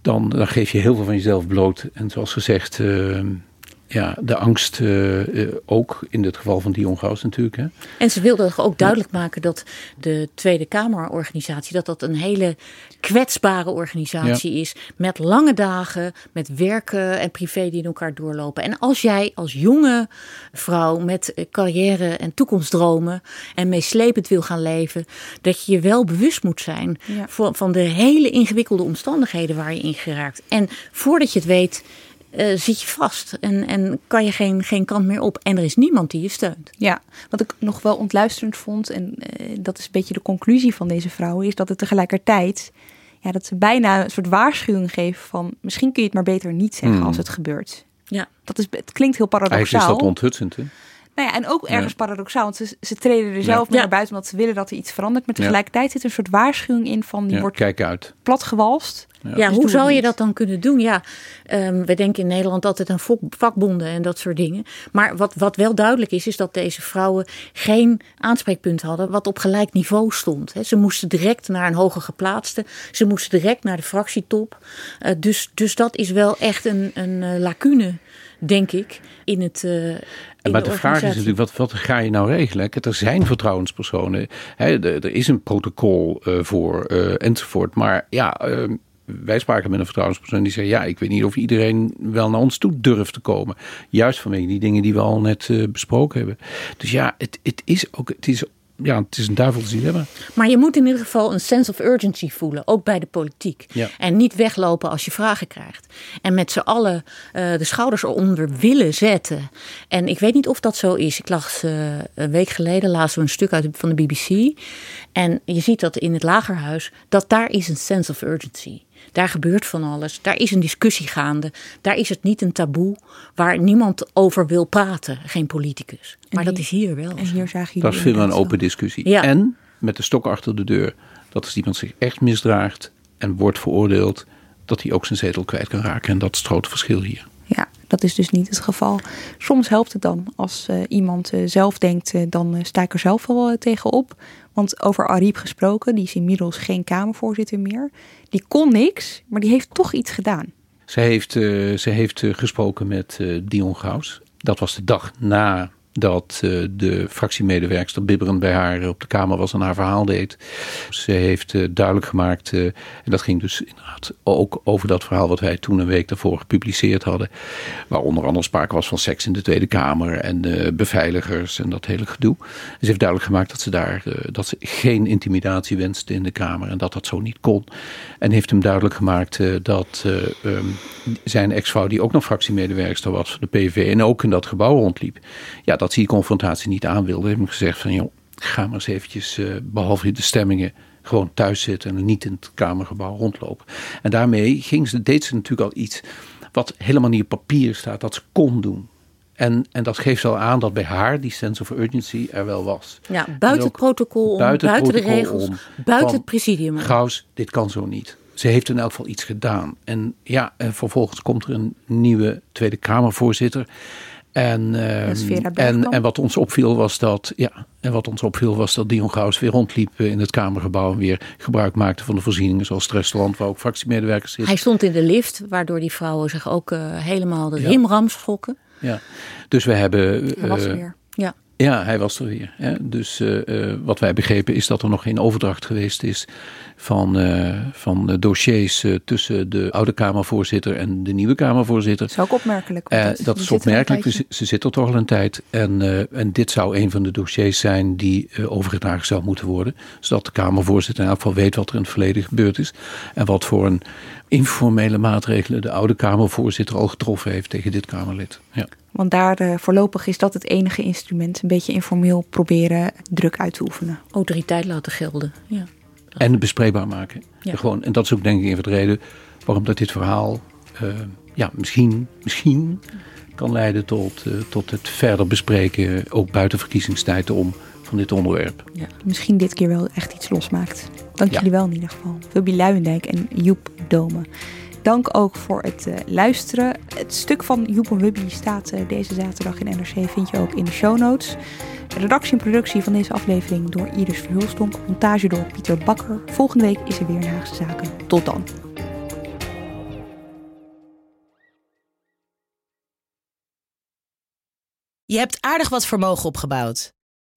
dan, dan geef je heel veel van jezelf bloot. En zoals gezegd, eh, ja, de angst uh, ook in het geval van Dion Graus natuurlijk. Hè. En ze wilden ook duidelijk maken dat de Tweede Kamerorganisatie... dat dat een hele kwetsbare organisatie is. Met lange dagen, met werken en privé die in elkaar doorlopen. En als jij als jonge vrouw met eh, carrière en toekomstdromen... en meeslepend wil gaan leven... dat je je wel bewust moet zijn van, van de hele ingewikkelde omstandigheden waar je in geraakt. En voordat je het weet uh, zit je vast en, en kan je geen, geen kant meer op. En er is niemand die je steunt. Ja, wat ik nog wel ontluisterend vond, en uh, dat is een beetje de conclusie van deze vrouw, is dat het tegelijkertijd, ja, dat ze bijna een soort waarschuwing geven van misschien kun je het maar beter niet zeggen hmm. als het gebeurt. Ja. Dat is, het klinkt heel paradoxaal. Eigenlijk is dat onthutsend, hè? Nou ja, en ook ergens paradoxaal, want ze, ze treden er zelf ja. naar buiten omdat ze willen dat er iets verandert. Maar tegelijkertijd zit een soort waarschuwing in van die wordt kijk uit. platgewalst. Ja, dus hoe zou je dat dan kunnen doen? Ja, um, we denken in Nederland altijd aan vakbonden en dat soort dingen. Maar wat, wat wel duidelijk is, is dat deze vrouwen geen aanspreekpunt hadden wat op gelijk niveau stond. Ze moesten direct naar een hoger geplaatste. Ze moesten direct naar de fractietop. Uh, dus, dus dat is wel echt een, een uh, lacune, denk ik, in het. Uh, en maar de, vraag is natuurlijk, wat, wat ga je nou regelen? Er zijn vertrouwenspersonen, hè, er is een protocol uh, voor uh, enzovoort. Maar ja, uh, wij spraken met een vertrouwenspersoon die zei: Ja, ik weet niet of iedereen wel naar ons toe durft te komen. Juist vanwege die dingen die we al net uh, besproken hebben. Dus ja, het, het is ook. Het is ja, het is een duivels dilemma. Maar je moet in ieder geval een sense of urgency voelen, ook bij de politiek. Ja. En niet weglopen als je vragen krijgt. En met z'n allen uh, de schouders eronder willen zetten. En ik weet niet of dat zo is. Ik las uh, een week geleden, lazen we een stuk uit van de BBC. En je ziet dat in het lagerhuis, dat daar is een sense of urgency. Daar gebeurt van alles. Daar is een discussie gaande. Daar is het niet een taboe waar niemand over wil praten. Geen politicus. Maar dat is hier wel. En hier zag je dat is veel een open discussie. Ja. En met de stok achter de deur. Dat als iemand zich echt misdraagt en wordt veroordeeld, dat hij ook zijn zetel kwijt kan raken. En dat is het grote verschil hier. Dat is dus niet het geval. Soms helpt het dan als uh, iemand uh, zelf denkt, uh, dan sta ik er zelf wel tegenop. Want over Ariep gesproken, die is inmiddels geen Kamervoorzitter meer. Die kon niks, maar die heeft toch iets gedaan. Ze heeft, ze heeft gesproken met Dion Graus. Dat was de dag na dat uh, de fractiemedewerkster bibberend bij haar op de Kamer was en haar verhaal deed. Ze heeft uh, duidelijk gemaakt, en dat ging dus inderdaad ook over dat verhaal wat wij toen een week daarvoor gepubliceerd hadden. Waar onder andere sprake was van seks in de Tweede Kamer en beveiligers en dat hele gedoe. Ze heeft duidelijk gemaakt dat ze daar dat ze geen intimidatie wenste in de Kamer en dat dat zo niet kon. En heeft hem duidelijk gemaakt dat um, zijn ex-vrouw, die ook nog fractiemedewerkster was van de PV en ook in dat gebouw rondliep. Ja, dat die confrontatie niet aan wilde, heb ik gezegd van joh, ga maar eens eventjes, uh, behalve de stemmingen, gewoon thuis zitten en niet in het Kamergebouw rondlopen. En daarmee ging ze, deed ze natuurlijk al iets wat helemaal niet op papier staat, dat ze kon doen. En, en dat geeft al aan dat bij haar die sense of urgency er wel was. Ja, buiten het protocol om, buiten, buiten de regels, buiten het presidium. Gauws, dit kan zo niet. Ze heeft in elk geval iets gedaan. En ja, en vervolgens komt er een nieuwe Tweede Kamervoorzitter. En, uh, en, en wat ons opviel was dat, ja, en wat ons opviel was dat Dion Gauws weer rondliep in het Kamergebouw en weer gebruik maakte van de voorzieningen zoals het restaurant waar ook fractiemedewerkers zitten. Hij stond in de lift, waardoor die vrouwen zich ook uh, helemaal de ja. rimram schrokken. Ja, dus we hebben. Hij was er weer. Ja. Ja, hij was er weer. Hè. Dus uh, wat wij begrepen is dat er nog geen overdracht geweest is van, uh, van dossiers tussen de oude Kamervoorzitter en de nieuwe Kamervoorzitter. Dat is ook opmerkelijk. Uh, dat is opmerkelijk. Ze, ze zit er toch al een tijd. En, en dit zou een van de dossiers zijn die overgedragen zou moeten worden. Zodat de Kamervoorzitter in elk geval weet wat er in het verleden gebeurd is. En wat voor een informele maatregelen de oude Kamervoorzitter al getroffen heeft tegen dit Kamerlid. Ja. Want daar uh, voorlopig is dat het enige instrument. Een beetje informeel proberen druk uit te oefenen. Autoriteit laten gelden. Ja. En bespreekbaar maken. Ja. Gewoon, en dat is ook denk ik even de reden waarom dat dit verhaal uh, ja, misschien, misschien kan leiden tot, uh, tot het verder bespreken, ook buiten verkiezingstijd om van dit onderwerp. Ja, misschien dit keer wel echt iets losmaakt. Dank ja. jullie wel in ieder geval. Wilby Luijendijk en Joep Domen. Dank ook voor het uh, luisteren. Het stuk van Joep en Wubby staat uh, deze zaterdag in NRC, vind je ook in de show notes. Redactie en productie van deze aflevering door Iris Verhulstonk. Montage door Pieter Bakker. Volgende week is er weer een Haagse Zaken. Tot dan. Je hebt aardig wat vermogen opgebouwd.